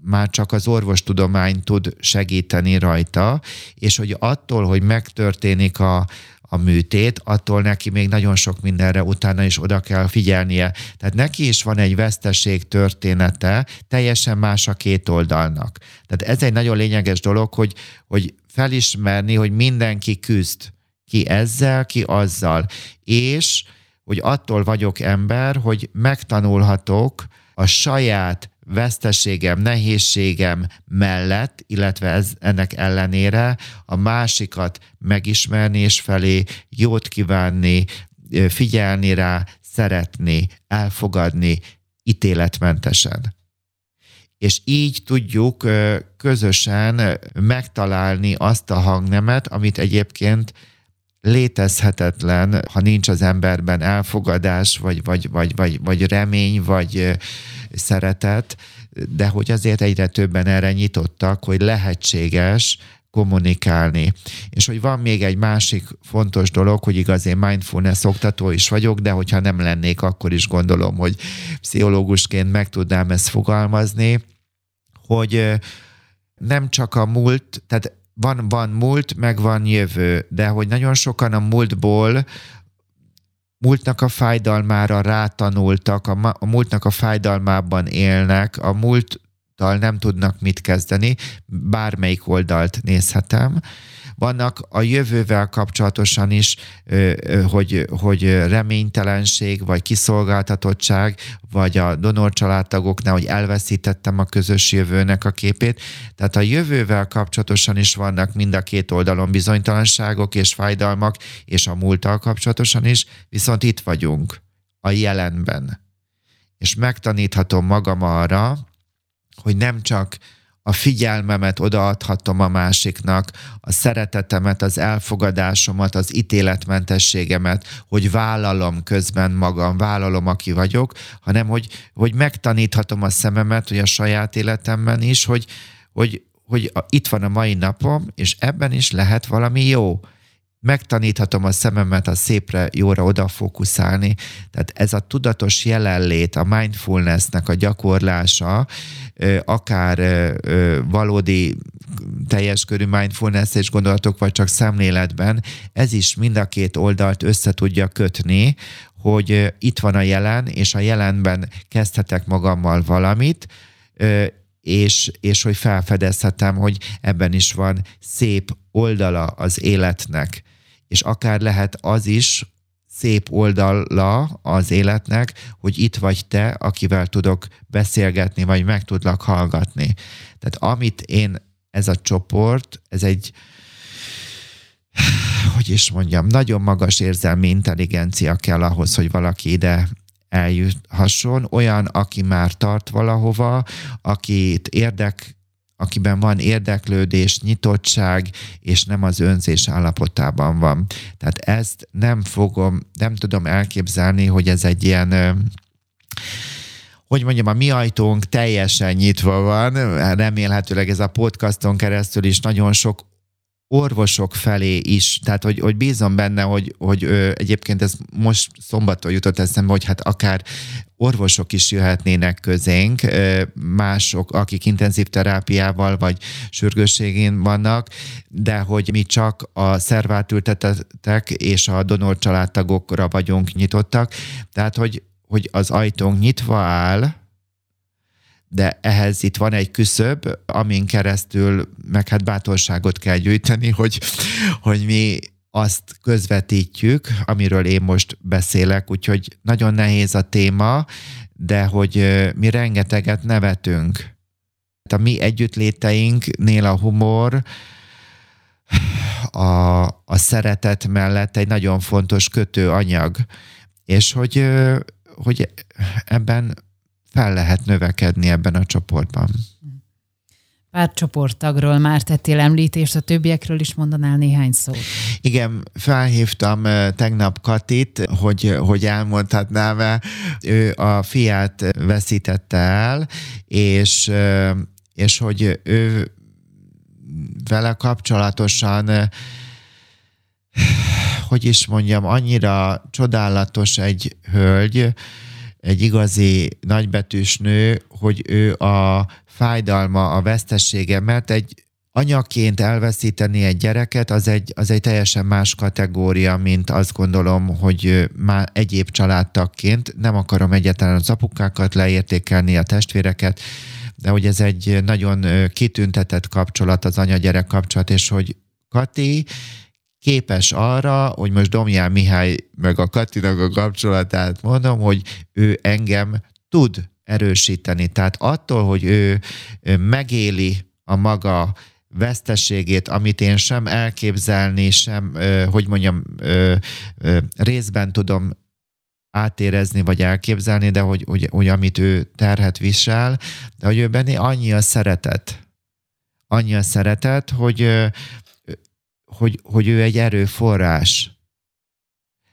már csak az orvostudomány tud segíteni rajta, és hogy attól, hogy megtörténik a, a műtét, attól neki még nagyon sok mindenre utána is oda kell figyelnie. Tehát neki is van egy veszteség története, teljesen más a két oldalnak. Tehát ez egy nagyon lényeges dolog, hogy, hogy felismerni, hogy mindenki küzd. Ki ezzel, ki azzal. És hogy attól vagyok ember, hogy megtanulhatok a saját veszteségem, nehézségem mellett, illetve ez, ennek ellenére a másikat megismerni és felé jót kívánni, figyelni rá, szeretni, elfogadni ítéletmentesen. és így tudjuk közösen megtalálni azt a hangnemet, amit egyébként létezhetetlen, ha nincs az emberben elfogadás, vagy, vagy, vagy, vagy, vagy remény, vagy szeretet, de hogy azért egyre többen erre nyitottak, hogy lehetséges kommunikálni. És hogy van még egy másik fontos dolog, hogy igaz, én mindfulness oktató is vagyok, de hogyha nem lennék, akkor is gondolom, hogy pszichológusként meg tudnám ezt fogalmazni, hogy nem csak a múlt, tehát van, van múlt, meg van jövő, de hogy nagyon sokan a múltból múltnak a fájdalmára rátanultak, a, a múltnak a fájdalmában élnek, a múlttal nem tudnak mit kezdeni, bármelyik oldalt nézhetem, vannak a jövővel kapcsolatosan is, hogy, hogy reménytelenség, vagy kiszolgáltatottság, vagy a donor családtagoknál, hogy elveszítettem a közös jövőnek a képét. Tehát a jövővel kapcsolatosan is vannak mind a két oldalon bizonytalanságok és fájdalmak, és a múlttal kapcsolatosan is, viszont itt vagyunk, a jelenben. És megtaníthatom magam arra, hogy nem csak a figyelmemet odaadhatom a másiknak, a szeretetemet, az elfogadásomat, az ítéletmentességemet, hogy vállalom közben magam, vállalom, aki vagyok, hanem hogy, hogy megtaníthatom a szememet, hogy a saját életemben is, hogy, hogy, hogy itt van a mai napom, és ebben is lehet valami jó megtaníthatom a szememet a szépre, jóra odafókuszálni. Tehát ez a tudatos jelenlét, a mindfulnessnek a gyakorlása, akár valódi teljes körű mindfulness és gondolatok, vagy csak szemléletben, ez is mind a két oldalt össze tudja kötni, hogy itt van a jelen, és a jelenben kezdhetek magammal valamit, és, és hogy felfedezhetem, hogy ebben is van szép oldala az életnek és akár lehet az is szép oldala az életnek, hogy itt vagy te, akivel tudok beszélgetni, vagy meg tudlak hallgatni. Tehát amit én, ez a csoport, ez egy hogy is mondjam, nagyon magas érzelmi intelligencia kell ahhoz, hogy valaki ide eljuthasson, olyan, aki már tart valahova, akit érdek akiben van érdeklődés, nyitottság, és nem az önzés állapotában van. Tehát ezt nem fogom, nem tudom elképzelni, hogy ez egy ilyen hogy mondjam, a mi ajtónk teljesen nyitva van, remélhetőleg ez a podcaston keresztül is nagyon sok orvosok felé is, tehát hogy, hogy bízom benne, hogy, hogy ö, egyébként ez most szombaton jutott eszembe, hogy hát akár orvosok is jöhetnének közénk, ö, mások, akik intenzív terápiával vagy sürgősségén vannak, de hogy mi csak a szervátültetettek és a donor családtagokra vagyunk nyitottak, tehát hogy, hogy az ajtónk nyitva áll, de ehhez itt van egy küszöb, amin keresztül meg hát bátorságot kell gyűjteni, hogy, hogy mi azt közvetítjük, amiről én most beszélek, úgyhogy nagyon nehéz a téma, de hogy mi rengeteget nevetünk. A mi együttléteinknél a humor a, a szeretet mellett egy nagyon fontos kötőanyag, és hogy, hogy ebben fel lehet növekedni ebben a csoportban. Pár csoporttagról már tettél említést, a többiekről is mondanál néhány szót. Igen, felhívtam tegnap Katit, hogy, hogy elmondhatnám-e, ő a fiát veszítette el, és, és hogy ő vele kapcsolatosan hogy is mondjam, annyira csodálatos egy hölgy, egy igazi nagybetűs nő, hogy ő a fájdalma, a vesztessége, mert egy anyaként elveszíteni egy gyereket, az egy, az egy teljesen más kategória, mint azt gondolom, hogy már egyéb családtagként. Nem akarom egyáltalán az apukákat leértékelni, a testvéreket, de hogy ez egy nagyon kitüntetett kapcsolat, az anya-gyerek kapcsolat, és hogy Kati képes arra, hogy most Domján Mihály meg a Katinak a kapcsolatát mondom, hogy ő engem tud erősíteni. Tehát attól, hogy ő megéli a maga veszteségét, amit én sem elképzelni, sem, hogy mondjam, részben tudom átérezni, vagy elképzelni, de hogy, hogy, hogy amit ő terhet visel, de hogy ő benne annyi a szeretet, annyi a szeretet, hogy, hogy, hogy ő egy erőforrás.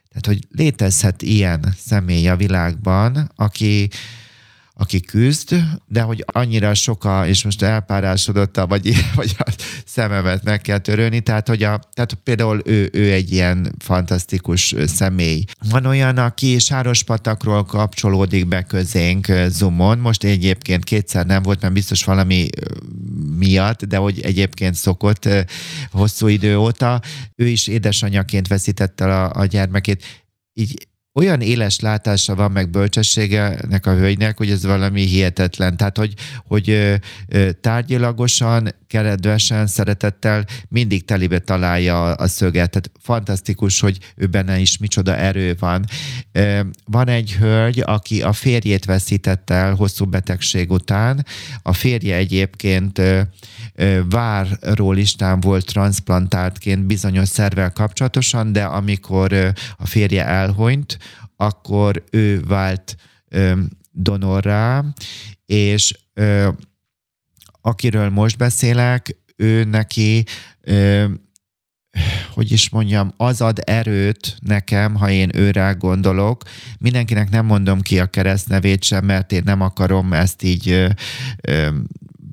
Tehát, hogy létezhet ilyen személy a világban, aki, aki küzd, de hogy annyira soka, és most elpárásodott, vagy, vagy a szememet meg kell törölni, tehát, hogy a, tehát például ő, ő egy ilyen fantasztikus személy. Van olyan, aki Sárospatakról kapcsolódik be közénk Zoomon, most egyébként kétszer nem volt, mert biztos valami miatt, de hogy egyébként szokott hosszú idő óta. Ő is édesanyaként veszítette a, a gyermekét. Így olyan éles látása van, meg bölcsességenek a hölgynek, hogy ez valami hihetetlen. Tehát, hogy, hogy tárgyilagosan, keredvesen, szeretettel mindig telibe találja a szöget. Tehát fantasztikus, hogy ő benne is micsoda erő van. Van egy hölgy, aki a férjét veszítette el hosszú betegség után. A férje egyébként várról listán volt transplantáltként bizonyos szervel kapcsolatosan, de amikor a férje elhonyt, akkor ő vált donorrá, és akiről most beszélek, ő neki hogy is mondjam, az ad erőt nekem, ha én őre gondolok. Mindenkinek nem mondom ki a keresztnevét sem, mert én nem akarom ezt így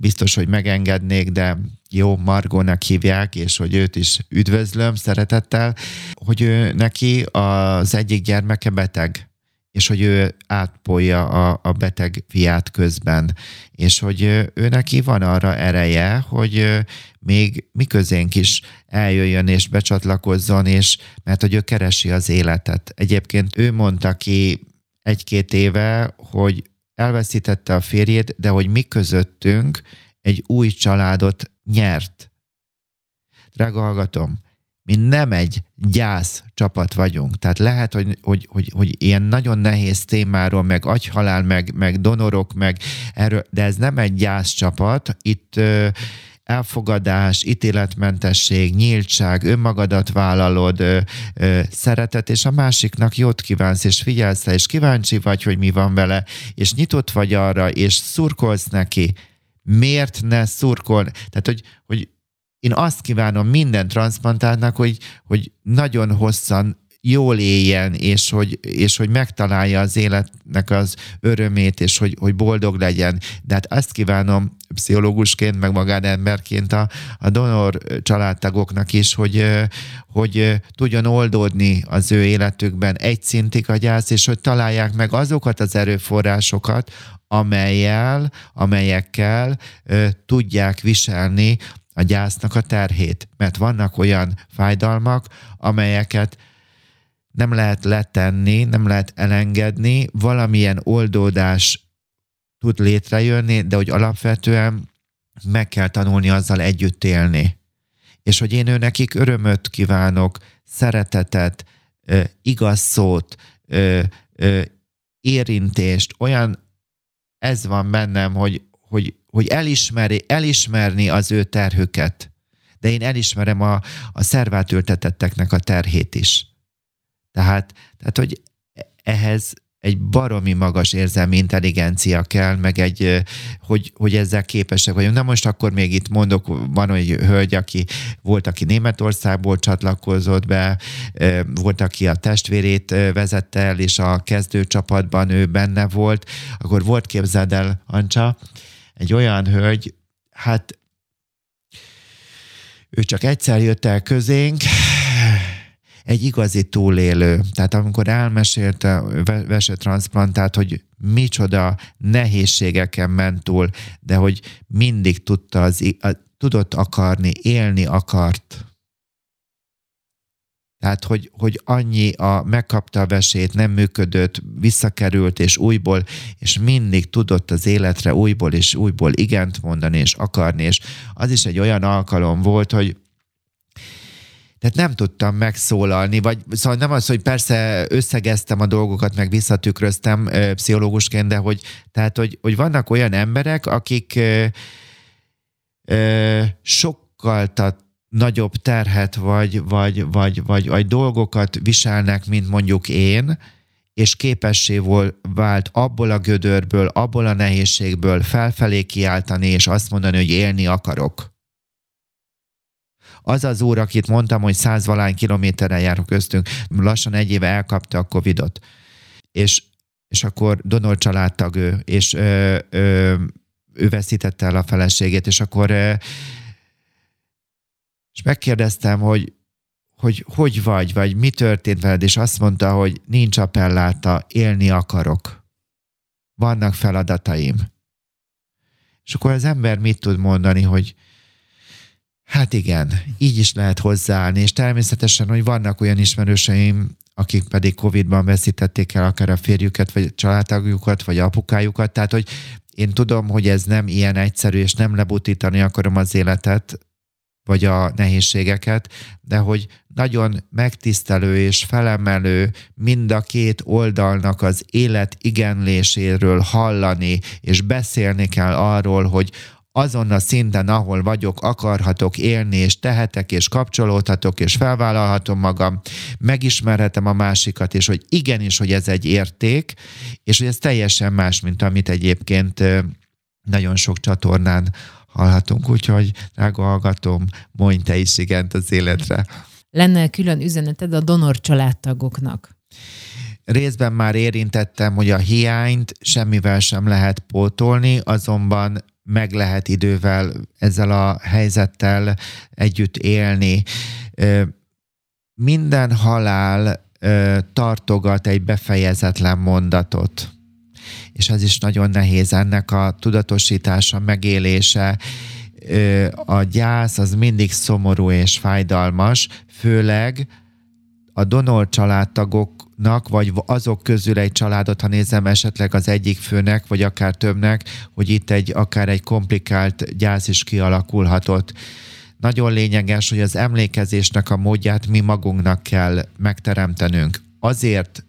biztos, hogy megengednék, de jó, Margónak hívják, és hogy őt is üdvözlöm szeretettel, hogy ő neki az egyik gyermeke beteg, és hogy ő átpolja a, a beteg fiát közben, és hogy ő neki van arra ereje, hogy még mi is eljöjjön és becsatlakozzon, és mert hogy ő keresi az életet. Egyébként ő mondta ki egy-két éve, hogy elveszítette a férjét, de hogy mi közöttünk egy új családot nyert. Drága hallgatom, mi nem egy gyász csapat vagyunk. Tehát lehet, hogy, hogy, hogy, hogy ilyen nagyon nehéz témáról, meg agyhalál, meg, meg donorok, meg erről, de ez nem egy gyász csapat. Itt ö, elfogadás, ítéletmentesség, nyíltság, önmagadat vállalod, ö, ö, szeretet, és a másiknak jót kívánsz, és figyelsz és kíváncsi vagy, hogy mi van vele, és nyitott vagy arra, és szurkolsz neki. Miért ne szurkol? Tehát, hogy, hogy én azt kívánom minden transplantáltnak, hogy, hogy nagyon hosszan jól éljen, és hogy, és hogy megtalálja az életnek az örömét, és hogy, hogy boldog legyen. De hát azt kívánom pszichológusként, meg magánemberként a, a donor családtagoknak is, hogy, hogy tudjon oldódni az ő életükben egy szintig a gyász, és hogy találják meg azokat az erőforrásokat, amelyel, amelyekkel ö, tudják viselni a gyásznak a terhét. Mert vannak olyan fájdalmak, amelyeket nem lehet letenni, nem lehet elengedni, valamilyen oldódás tud létrejönni, de hogy alapvetően meg kell tanulni azzal együtt élni. És hogy én ő nekik örömöt kívánok, szeretetet, igaz szót, érintést, olyan ez van bennem, hogy, hogy, hogy elismeri, elismerni az ő terhüket. De én elismerem a, a szervátültetetteknek a terhét is. Tehát, tehát, hogy ehhez egy baromi magas érzelmi intelligencia kell, meg egy, hogy, hogy ezzel képesek vagyunk. Na most akkor még itt mondok, van egy hölgy, aki volt, aki Németországból csatlakozott be, volt, aki a testvérét vezette el, és a kezdőcsapatban ő benne volt. Akkor volt, képzeld el, Ancsa, egy olyan hölgy, hát ő csak egyszer jött el közénk, egy igazi túlélő. Tehát amikor elmesélte vese transplantált, hogy micsoda nehézségeken ment túl, de hogy mindig tudta az, tudott akarni, élni akart. Tehát, hogy, hogy annyi a, megkapta a vesét, nem működött, visszakerült, és újból, és mindig tudott az életre újból és újból igent mondani, és akarni, és az is egy olyan alkalom volt, hogy tehát nem tudtam megszólalni, vagy szóval nem az, hogy persze összegeztem a dolgokat, meg visszatükröztem ö, pszichológusként, de hogy, tehát, hogy, hogy vannak olyan emberek, akik ö, ö, sokkal tat, nagyobb terhet vagy, vagy, vagy, vagy, vagy dolgokat viselnek, mint mondjuk én, és képessé vált abból a gödörből, abból a nehézségből felfelé kiáltani, és azt mondani, hogy élni akarok. Az az úr, akit mondtam, hogy százvalány kilométerre járok köztünk, lassan egy éve elkapta a Covidot. És, és akkor donor családtag ő, és ö, ö, ő veszítette el a feleségét, és akkor ö, és megkérdeztem, hogy hogy hogy vagy, vagy mi történt veled, és azt mondta, hogy nincs appelláta, élni akarok. Vannak feladataim. És akkor az ember mit tud mondani, hogy hát igen, így is lehet hozzáállni, és természetesen, hogy vannak olyan ismerőseim, akik pedig Covid-ban veszítették el akár a férjüket, vagy családtagjukat, vagy apukájukat, tehát hogy én tudom, hogy ez nem ilyen egyszerű, és nem lebutítani akarom az életet, vagy a nehézségeket, de hogy nagyon megtisztelő és felemelő mind a két oldalnak az élet igenléséről hallani, és beszélni kell arról, hogy azon a szinten, ahol vagyok, akarhatok élni, és tehetek, és kapcsolódhatok, és felvállalhatom magam, megismerhetem a másikat, és hogy igenis, hogy ez egy érték, és hogy ez teljesen más, mint amit egyébként nagyon sok csatornán hallhatunk, úgyhogy drága hallgatom, mondj te is igent az életre. Lenne külön üzeneted a donor családtagoknak? Részben már érintettem, hogy a hiányt semmivel sem lehet pótolni, azonban meg lehet idővel ezzel a helyzettel együtt élni. Minden halál tartogat egy befejezetlen mondatot és az is nagyon nehéz ennek a tudatosítása, megélése. A gyász az mindig szomorú és fájdalmas, főleg a donor családtagoknak, vagy azok közül egy családot, ha nézem esetleg az egyik főnek, vagy akár többnek, hogy itt egy akár egy komplikált gyász is kialakulhatott. Nagyon lényeges, hogy az emlékezésnek a módját mi magunknak kell megteremtenünk. Azért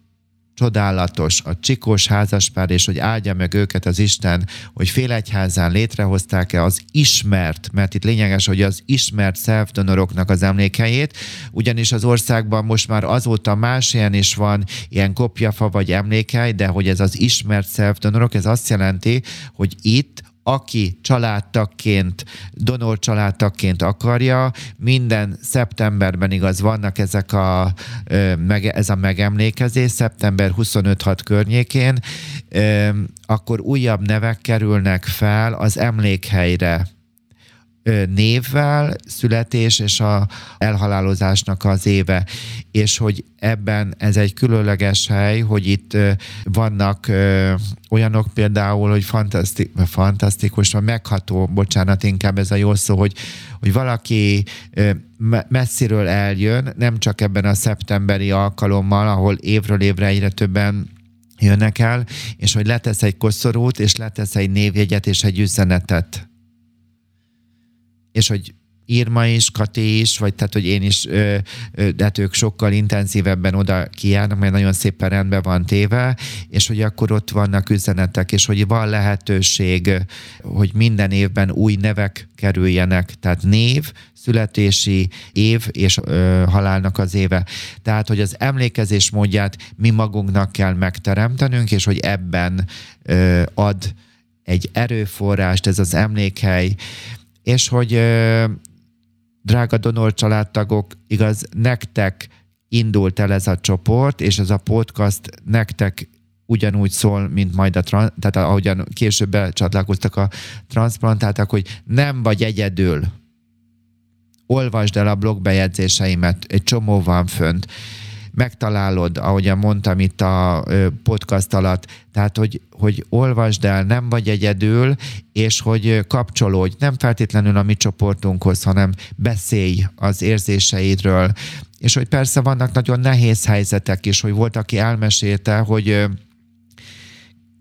csodálatos, a csikós házaspár, és hogy áldja meg őket az Isten, hogy félegyházán létrehozták-e az ismert, mert itt lényeges, hogy az ismert szelfdonoroknak az emlékhelyét, ugyanis az országban most már azóta más ilyen is van, ilyen kopjafa vagy emlékhely, de hogy ez az ismert szelfdonorok, ez azt jelenti, hogy itt aki családtagként, donor családtagként akarja, minden szeptemberben igaz vannak ezek a, ez a megemlékezés, szeptember 25-6 környékén, akkor újabb nevek kerülnek fel az emlékhelyre névvel, születés és a elhalálozásnak az éve, és hogy ebben ez egy különleges hely, hogy itt vannak olyanok például, hogy fantaszti, fantasztikus, vagy megható, bocsánat, inkább ez a jó szó, hogy, hogy valaki messziről eljön, nem csak ebben a szeptemberi alkalommal, ahol évről évre egyre többen jönnek el, és hogy letesz egy koszorút, és letesz egy névjegyet és egy üzenetet és hogy Irma is, Kati is, vagy tehát, hogy én is, ö, ö, de hát ők sokkal intenzívebben oda kijárnak, mert nagyon szépen rendben van téve, és hogy akkor ott vannak üzenetek, és hogy van lehetőség, hogy minden évben új nevek kerüljenek, tehát név, születési év és ö, halálnak az éve. Tehát, hogy az emlékezés módját mi magunknak kell megteremtenünk, és hogy ebben ö, ad egy erőforrást, ez az emlékhely, és hogy drága donor családtagok, igaz, nektek indult el ez a csoport, és ez a podcast nektek ugyanúgy szól, mint majd a, tehát ahogyan később becsatlakoztak a transplantátak, hogy nem vagy egyedül. Olvasd el a blogbejegyzéseimet, egy csomó van fönt megtalálod, ahogyan mondtam itt a podcast alatt, tehát, hogy, hogy olvasd el, nem vagy egyedül, és hogy kapcsolódj, nem feltétlenül a mi csoportunkhoz, hanem beszélj az érzéseidről, és hogy persze vannak nagyon nehéz helyzetek is, hogy volt, aki elmesélte, hogy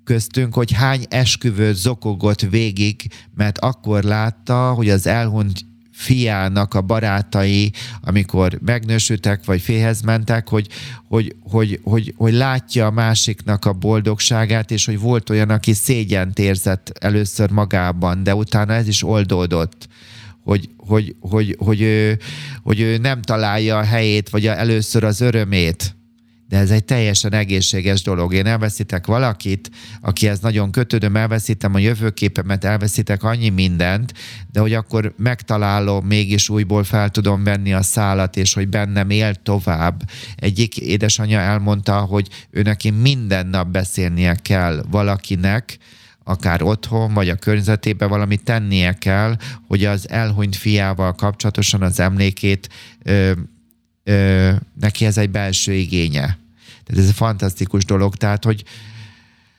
köztünk, hogy hány esküvő zokogott végig, mert akkor látta, hogy az elhunyt fiának a barátai, amikor megnősültek, vagy féhez mentek, hogy, hogy, hogy, hogy, hogy látja a másiknak a boldogságát, és hogy volt olyan, aki szégyent érzett először magában, de utána ez is oldódott hogy, hogy, hogy, hogy, ő, hogy ő nem találja a helyét, vagy először az örömét de ez egy teljesen egészséges dolog. Én elveszítek valakit, akihez nagyon kötődöm, elveszítem a jövőképemet, elveszítek annyi mindent, de hogy akkor megtalálom, mégis újból fel tudom venni a szálat, és hogy bennem él tovább. Egyik édesanyja elmondta, hogy ő neki minden nap beszélnie kell valakinek, akár otthon, vagy a környezetében valamit tennie kell, hogy az elhunyt fiával kapcsolatosan az emlékét ö, ö, neki ez egy belső igénye. Tehát ez egy fantasztikus dolog, tehát hogy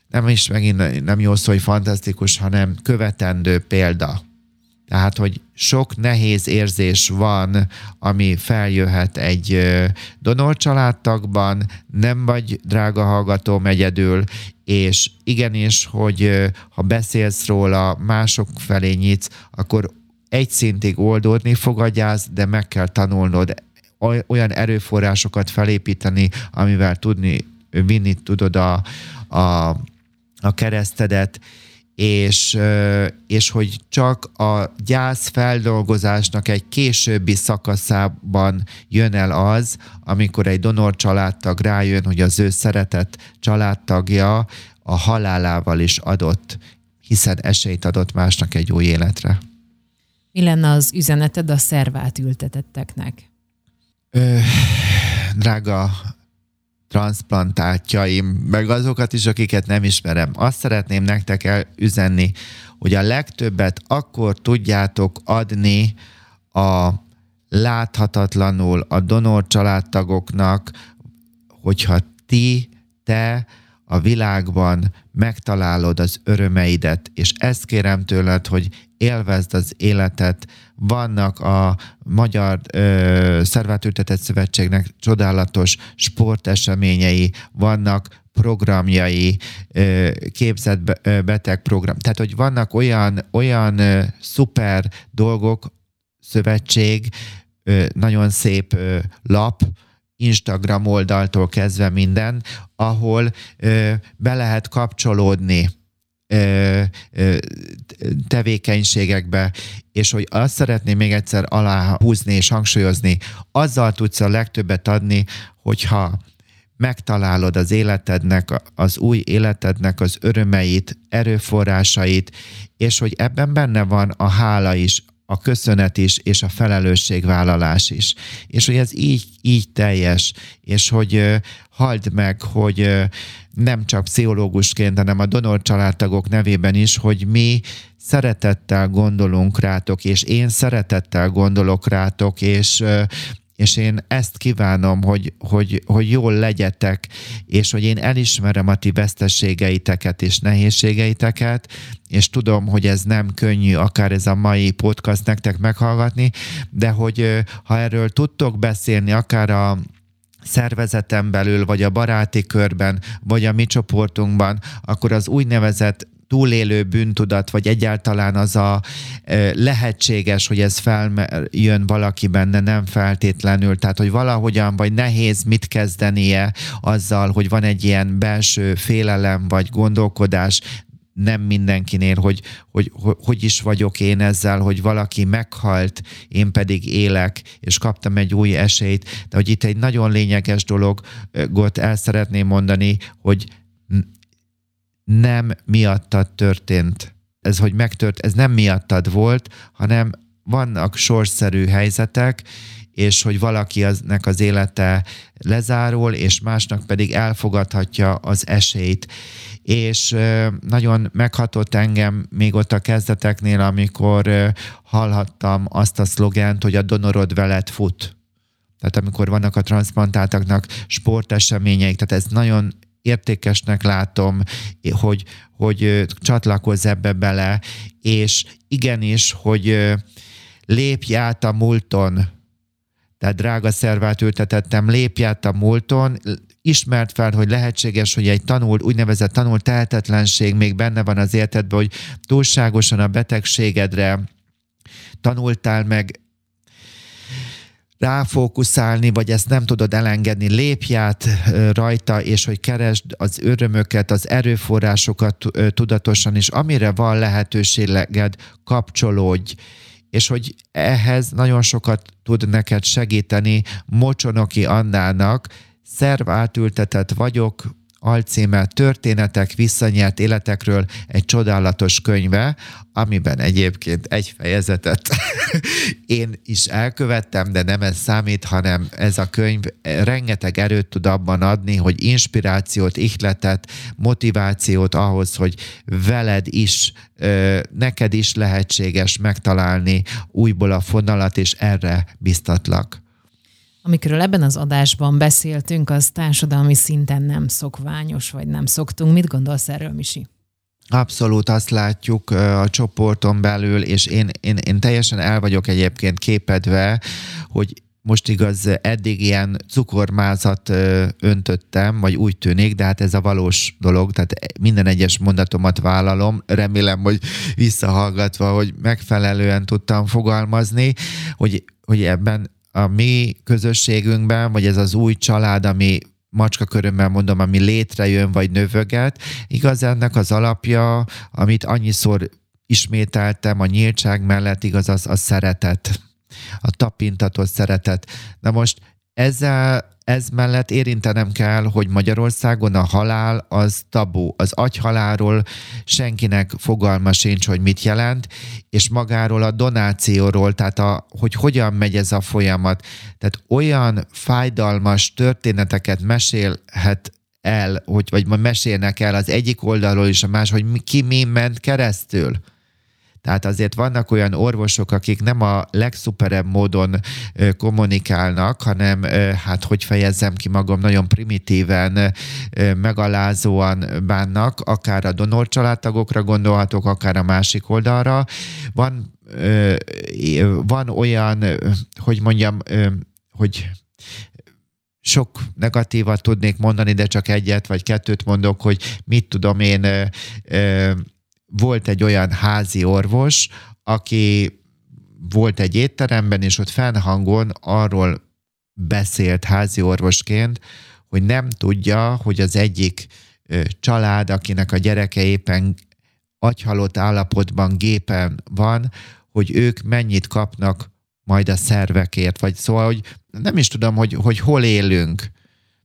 nem is megint nem jó szó, hogy fantasztikus, hanem követendő példa. Tehát, hogy sok nehéz érzés van, ami feljöhet egy donor családtagban, nem vagy drága hallgatóm egyedül, és igenis, hogy ha beszélsz róla, mások felé nyitsz, akkor egy szintig oldódni fogadjász, de meg kell tanulnod olyan erőforrásokat felépíteni, amivel tudni, vinni tudod a, a, a keresztedet, és, és hogy csak a gyász feldolgozásnak egy későbbi szakaszában jön el az, amikor egy donor családtag rájön, hogy az ő szeretett családtagja a halálával is adott, hiszen esélyt adott másnak egy új életre. Mi lenne az üzeneted a szervát ültetetteknek? Drága transplantátjaim, meg azokat is, akiket nem ismerem. Azt szeretném nektek elüzenni, hogy a legtöbbet akkor tudjátok adni a láthatatlanul a donor családtagoknak, hogyha ti, te a világban megtalálod az örömeidet, és ezt kérem tőled, hogy élvezd az életet. Vannak a Magyar ö, Szervátültetett Szövetségnek csodálatos sporteseményei, vannak programjai, képzett beteg program. Tehát, hogy vannak olyan, olyan szuper dolgok, szövetség, nagyon szép lap, Instagram oldaltól kezdve minden, ahol be lehet kapcsolódni tevékenységekbe, és hogy azt szeretném még egyszer aláhúzni és hangsúlyozni, azzal tudsz a legtöbbet adni, hogyha megtalálod az életednek, az új életednek az örömeit, erőforrásait, és hogy ebben benne van a hála is, a köszönet is, és a felelősségvállalás is. És hogy ez így, így teljes, és hogy halld meg, hogy nem csak pszichológusként, hanem a donor családtagok nevében is, hogy mi szeretettel gondolunk rátok, és én szeretettel gondolok rátok, és és én ezt kívánom, hogy, hogy, hogy jól legyetek, és hogy én elismerem a ti veszteségeiteket és nehézségeiteket, és tudom, hogy ez nem könnyű, akár ez a mai podcast nektek meghallgatni, de hogy ha erről tudtok beszélni, akár a szervezeten belül, vagy a baráti körben, vagy a mi csoportunkban, akkor az úgynevezett túlélő bűntudat, vagy egyáltalán az a lehetséges, hogy ez feljön valaki benne, nem feltétlenül, tehát hogy valahogyan, vagy nehéz mit kezdenie azzal, hogy van egy ilyen belső félelem, vagy gondolkodás, nem mindenkinél, hogy, hogy, hogy hogy is vagyok én ezzel, hogy valaki meghalt, én pedig élek, és kaptam egy új esélyt, de hogy itt egy nagyon lényeges dologot el szeretném mondani, hogy nem miattad történt. Ez, hogy megtört, ez nem miattad volt, hanem vannak sorszerű helyzetek, és hogy valaki aznek az élete lezárul, és másnak pedig elfogadhatja az esélyt. És nagyon meghatott engem még ott a kezdeteknél, amikor hallhattam azt a szlogent, hogy a donorod veled fut. Tehát amikor vannak a transplantáltaknak sporteseményeik, tehát ez nagyon értékesnek látom, hogy, hogy csatlakozz ebbe bele, és igenis, hogy lépj át a múlton, tehát drága szervát ültetettem, lépj át a múlton, ismert fel, hogy lehetséges, hogy egy tanult, úgynevezett tanult tehetetlenség még benne van az életedben, hogy túlságosan a betegségedre tanultál meg ráfókuszálni, vagy ezt nem tudod elengedni, lépj át rajta, és hogy keresd az örömöket, az erőforrásokat tudatosan, és amire van lehetőséged, kapcsolódj, és hogy ehhez nagyon sokat tud neked segíteni Mocsonoki Annának Szerv átültetett vagyok, alcíme Történetek visszanyert életekről egy csodálatos könyve, amiben egyébként egy fejezetet én is elkövettem, de nem ez számít, hanem ez a könyv rengeteg erőt tud abban adni, hogy inspirációt, ihletet, motivációt ahhoz, hogy veled is, neked is lehetséges megtalálni újból a fonalat, és erre biztatlak. Amikről ebben az adásban beszéltünk, az társadalmi szinten nem szokványos, vagy nem szoktunk. Mit gondolsz erről, Misi? Abszolút azt látjuk a csoporton belül, és én, én, én teljesen el vagyok egyébként képedve, hogy most igaz, eddig ilyen cukormázat öntöttem, vagy úgy tűnik, de hát ez a valós dolog, tehát minden egyes mondatomat vállalom, remélem, hogy visszahallgatva, hogy megfelelően tudtam fogalmazni, hogy, hogy ebben a mi közösségünkben, vagy ez az új család, ami macska körömmel mondom, ami létrejön, vagy növöget, igaz ennek az alapja, amit annyiszor ismételtem a nyíltság mellett, igaz az a szeretet, a tapintatos szeretet. Na most ezzel ez mellett érintenem kell, hogy Magyarországon a halál az tabu. Az agyhalálról senkinek fogalma sincs, hogy mit jelent, és magáról a donációról, tehát a, hogy hogyan megy ez a folyamat. Tehát olyan fájdalmas történeteket mesélhet el, hogy, vagy mesélnek el az egyik oldalról is a más, hogy ki mi ment keresztül tehát azért vannak olyan orvosok, akik nem a legszuperebb módon kommunikálnak, hanem hát hogy fejezzem ki magam, nagyon primitíven, megalázóan bánnak, akár a donor családtagokra gondolhatok, akár a másik oldalra. Van, van olyan, hogy mondjam, hogy sok negatívat tudnék mondani, de csak egyet vagy kettőt mondok, hogy mit tudom én, volt egy olyan házi orvos, aki volt egy étteremben, és ott fennhangon arról beszélt házi orvosként, hogy nem tudja, hogy az egyik család, akinek a gyereke éppen agyhalott állapotban gépen van, hogy ők mennyit kapnak majd a szervekért, vagy szóval, hogy nem is tudom, hogy, hogy hol élünk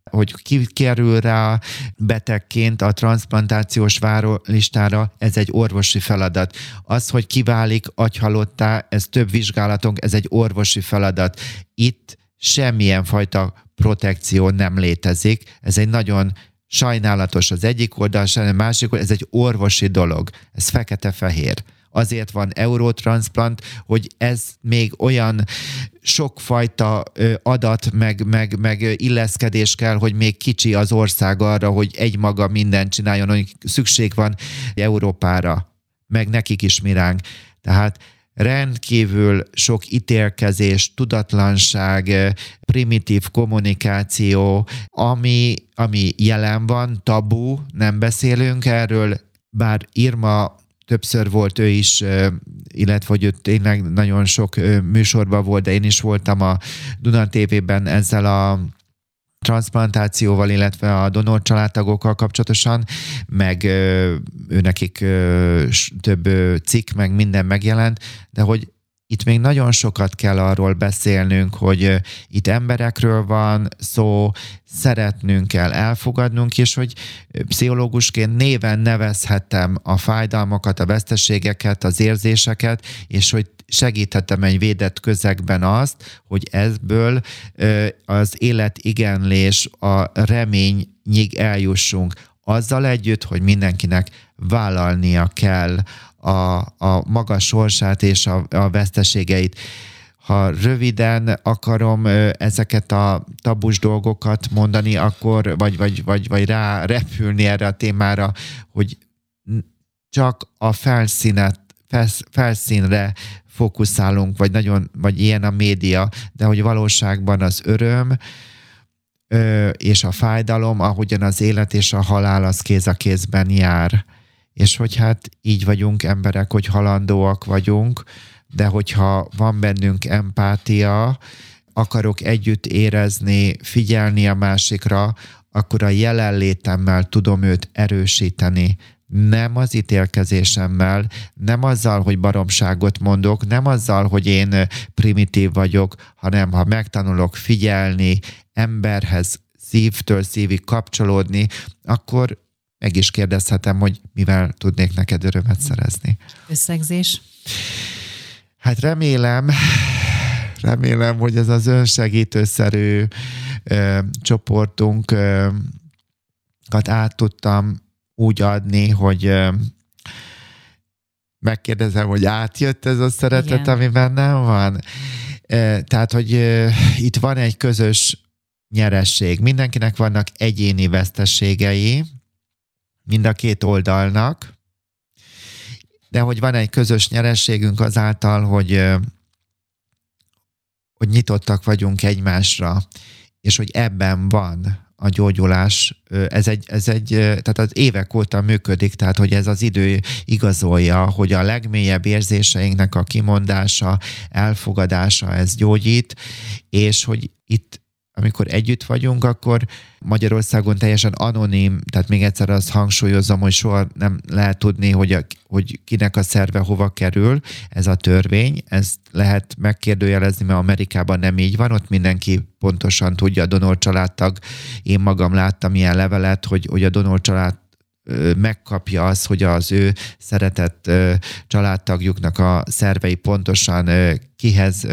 hogy ki kerül rá betegként a transplantációs várólistára, ez egy orvosi feladat. Az, hogy kiválik agyhalottá, ez több vizsgálatunk, ez egy orvosi feladat. Itt semmilyen fajta protekció nem létezik. Ez egy nagyon sajnálatos az egyik oldal, a másik oldal, ez egy orvosi dolog. Ez fekete-fehér azért van eurotransplant, hogy ez még olyan sokfajta adat, meg, meg, meg illeszkedés kell, hogy még kicsi az ország arra, hogy egymaga mindent csináljon, hogy szükség van Európára, meg nekik is miránk. Tehát rendkívül sok ítélkezés, tudatlanság, primitív kommunikáció, ami, ami jelen van, tabu, nem beszélünk erről, bár Irma többször volt ő is, illetve hogy ő tényleg nagyon sok műsorban volt, de én is voltam a Duna TV-ben ezzel a transplantációval, illetve a donor családtagokkal kapcsolatosan, meg ő nekik több cikk, meg minden megjelent, de hogy itt még nagyon sokat kell arról beszélnünk, hogy itt emberekről van szó, szeretnünk kell, elfogadnunk, és hogy pszichológusként néven nevezhetem a fájdalmakat, a veszteségeket, az érzéseket, és hogy segíthetem egy védett közegben azt, hogy ebből az életigenlés, a reményig eljussunk. Azzal együtt, hogy mindenkinek vállalnia kell a, a maga sorsát és a, a veszteségeit. Ha röviden akarom ezeket a tabus dolgokat mondani, akkor vagy, vagy, vagy, vagy rá repülni erre a témára, hogy csak a felszínet, felszínre fókuszálunk, vagy nagyon, vagy ilyen a média, de hogy valóságban az öröm, és a fájdalom, ahogyan az élet és a halál az kéz a kézben jár és hogy hát így vagyunk emberek, hogy halandóak vagyunk, de hogyha van bennünk empátia, akarok együtt érezni, figyelni a másikra, akkor a jelenlétemmel tudom őt erősíteni, nem az ítélkezésemmel, nem azzal, hogy baromságot mondok, nem azzal, hogy én primitív vagyok, hanem ha megtanulok figyelni, emberhez szívtől szívig kapcsolódni, akkor meg is kérdezhetem, hogy mivel tudnék neked örömet szerezni. Összegzés? Hát remélem, remélem, hogy ez az önsegítőszerű ö, csoportunkat át tudtam úgy adni, hogy ö, megkérdezem, hogy átjött ez a szeretet, Igen. ami bennem van. Tehát, hogy itt van egy közös nyeresség. Mindenkinek vannak egyéni veszteségei, mind a két oldalnak, de hogy van egy közös nyerességünk azáltal, hogy, hogy nyitottak vagyunk egymásra, és hogy ebben van a gyógyulás, ez egy, ez egy, tehát az évek óta működik, tehát hogy ez az idő igazolja, hogy a legmélyebb érzéseinknek a kimondása, elfogadása, ez gyógyít, és hogy itt amikor együtt vagyunk, akkor Magyarországon teljesen anonim, tehát még egyszer azt hangsúlyozom, hogy soha nem lehet tudni, hogy, a, hogy kinek a szerve hova kerül, ez a törvény, ezt lehet megkérdőjelezni, mert Amerikában nem így van, ott mindenki pontosan tudja, a donor családtag, én magam láttam ilyen levelet, hogy, hogy a donor család megkapja az, hogy az ő szeretett családtagjuknak a szervei pontosan kihez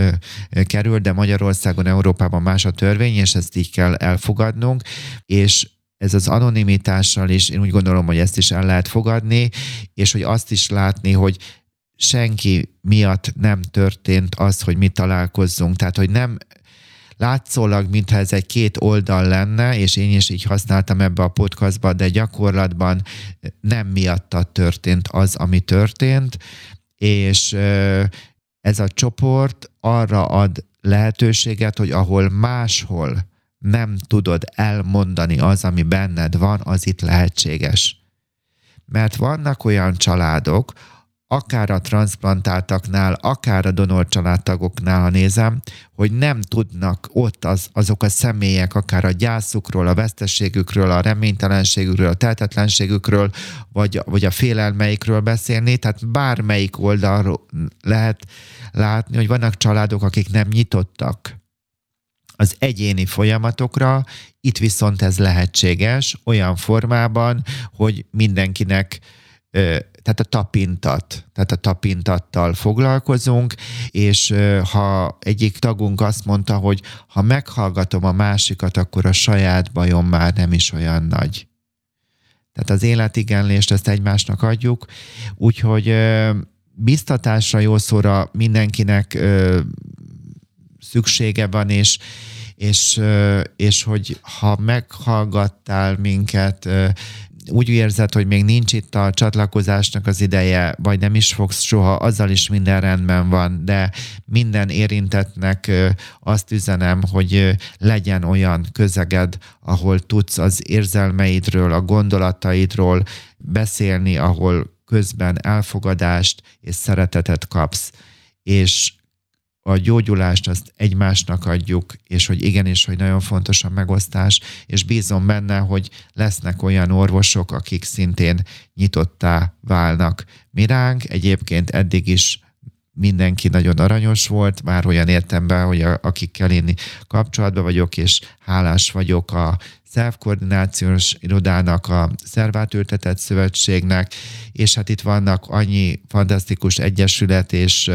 kerül, de Magyarországon, Európában más a törvény, és ezt így kell elfogadnunk, és ez az anonimitással is, én úgy gondolom, hogy ezt is el lehet fogadni, és hogy azt is látni, hogy senki miatt nem történt az, hogy mi találkozzunk. Tehát, hogy nem látszólag, mintha ez egy két oldal lenne, és én is így használtam ebbe a podcastba, de gyakorlatban nem miatta történt az, ami történt, és ez a csoport arra ad lehetőséget, hogy ahol máshol nem tudod elmondani az, ami benned van, az itt lehetséges. Mert vannak olyan családok, akár a transplantáltaknál, akár a donor családtagoknál, ha nézem, hogy nem tudnak ott az, azok a személyek, akár a gyászukról, a veszteségükről, a reménytelenségükről, a tehetetlenségükről, vagy, vagy a félelmeikről beszélni, tehát bármelyik oldalról lehet látni, hogy vannak családok, akik nem nyitottak az egyéni folyamatokra, itt viszont ez lehetséges olyan formában, hogy mindenkinek tehát a tapintat, tehát a tapintattal foglalkozunk, és ha egyik tagunk azt mondta, hogy ha meghallgatom a másikat, akkor a saját bajom már nem is olyan nagy. Tehát az életigenlést ezt egymásnak adjuk, úgyhogy biztatásra, jó szóra mindenkinek szüksége van, és, és, és hogy ha meghallgattál minket, úgy érzed, hogy még nincs itt a csatlakozásnak az ideje, vagy nem is fogsz soha, azzal is minden rendben van, de minden érintetnek azt üzenem, hogy legyen olyan közeged, ahol tudsz az érzelmeidről, a gondolataidról beszélni, ahol közben elfogadást és szeretetet kapsz, és a gyógyulást azt egymásnak adjuk, és hogy igenis, hogy nagyon fontos a megosztás, és bízom benne, hogy lesznek olyan orvosok, akik szintén nyitottá válnak miránk. Egyébként eddig is mindenki nagyon aranyos volt, már olyan értemben, hogy a, akikkel én kapcsolatban vagyok, és hálás vagyok a szervkoordinációs irodának, a Szervátültetett Szövetségnek, és hát itt vannak annyi fantasztikus egyesület és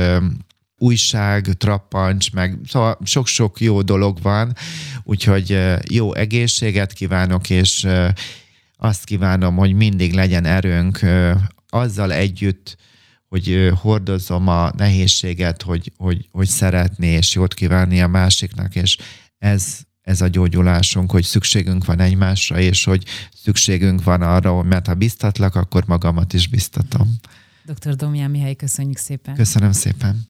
újság, trappancs, meg szóval sok-sok jó dolog van, úgyhogy jó egészséget kívánok, és azt kívánom, hogy mindig legyen erőnk azzal együtt, hogy hordozom a nehézséget, hogy, hogy, hogy szeretni és jót kívánni a másiknak, és ez, ez a gyógyulásunk, hogy szükségünk van egymásra, és hogy szükségünk van arra, mert ha biztatlak, akkor magamat is biztatom. Dr. Domján Mihály, köszönjük szépen. Köszönöm szépen.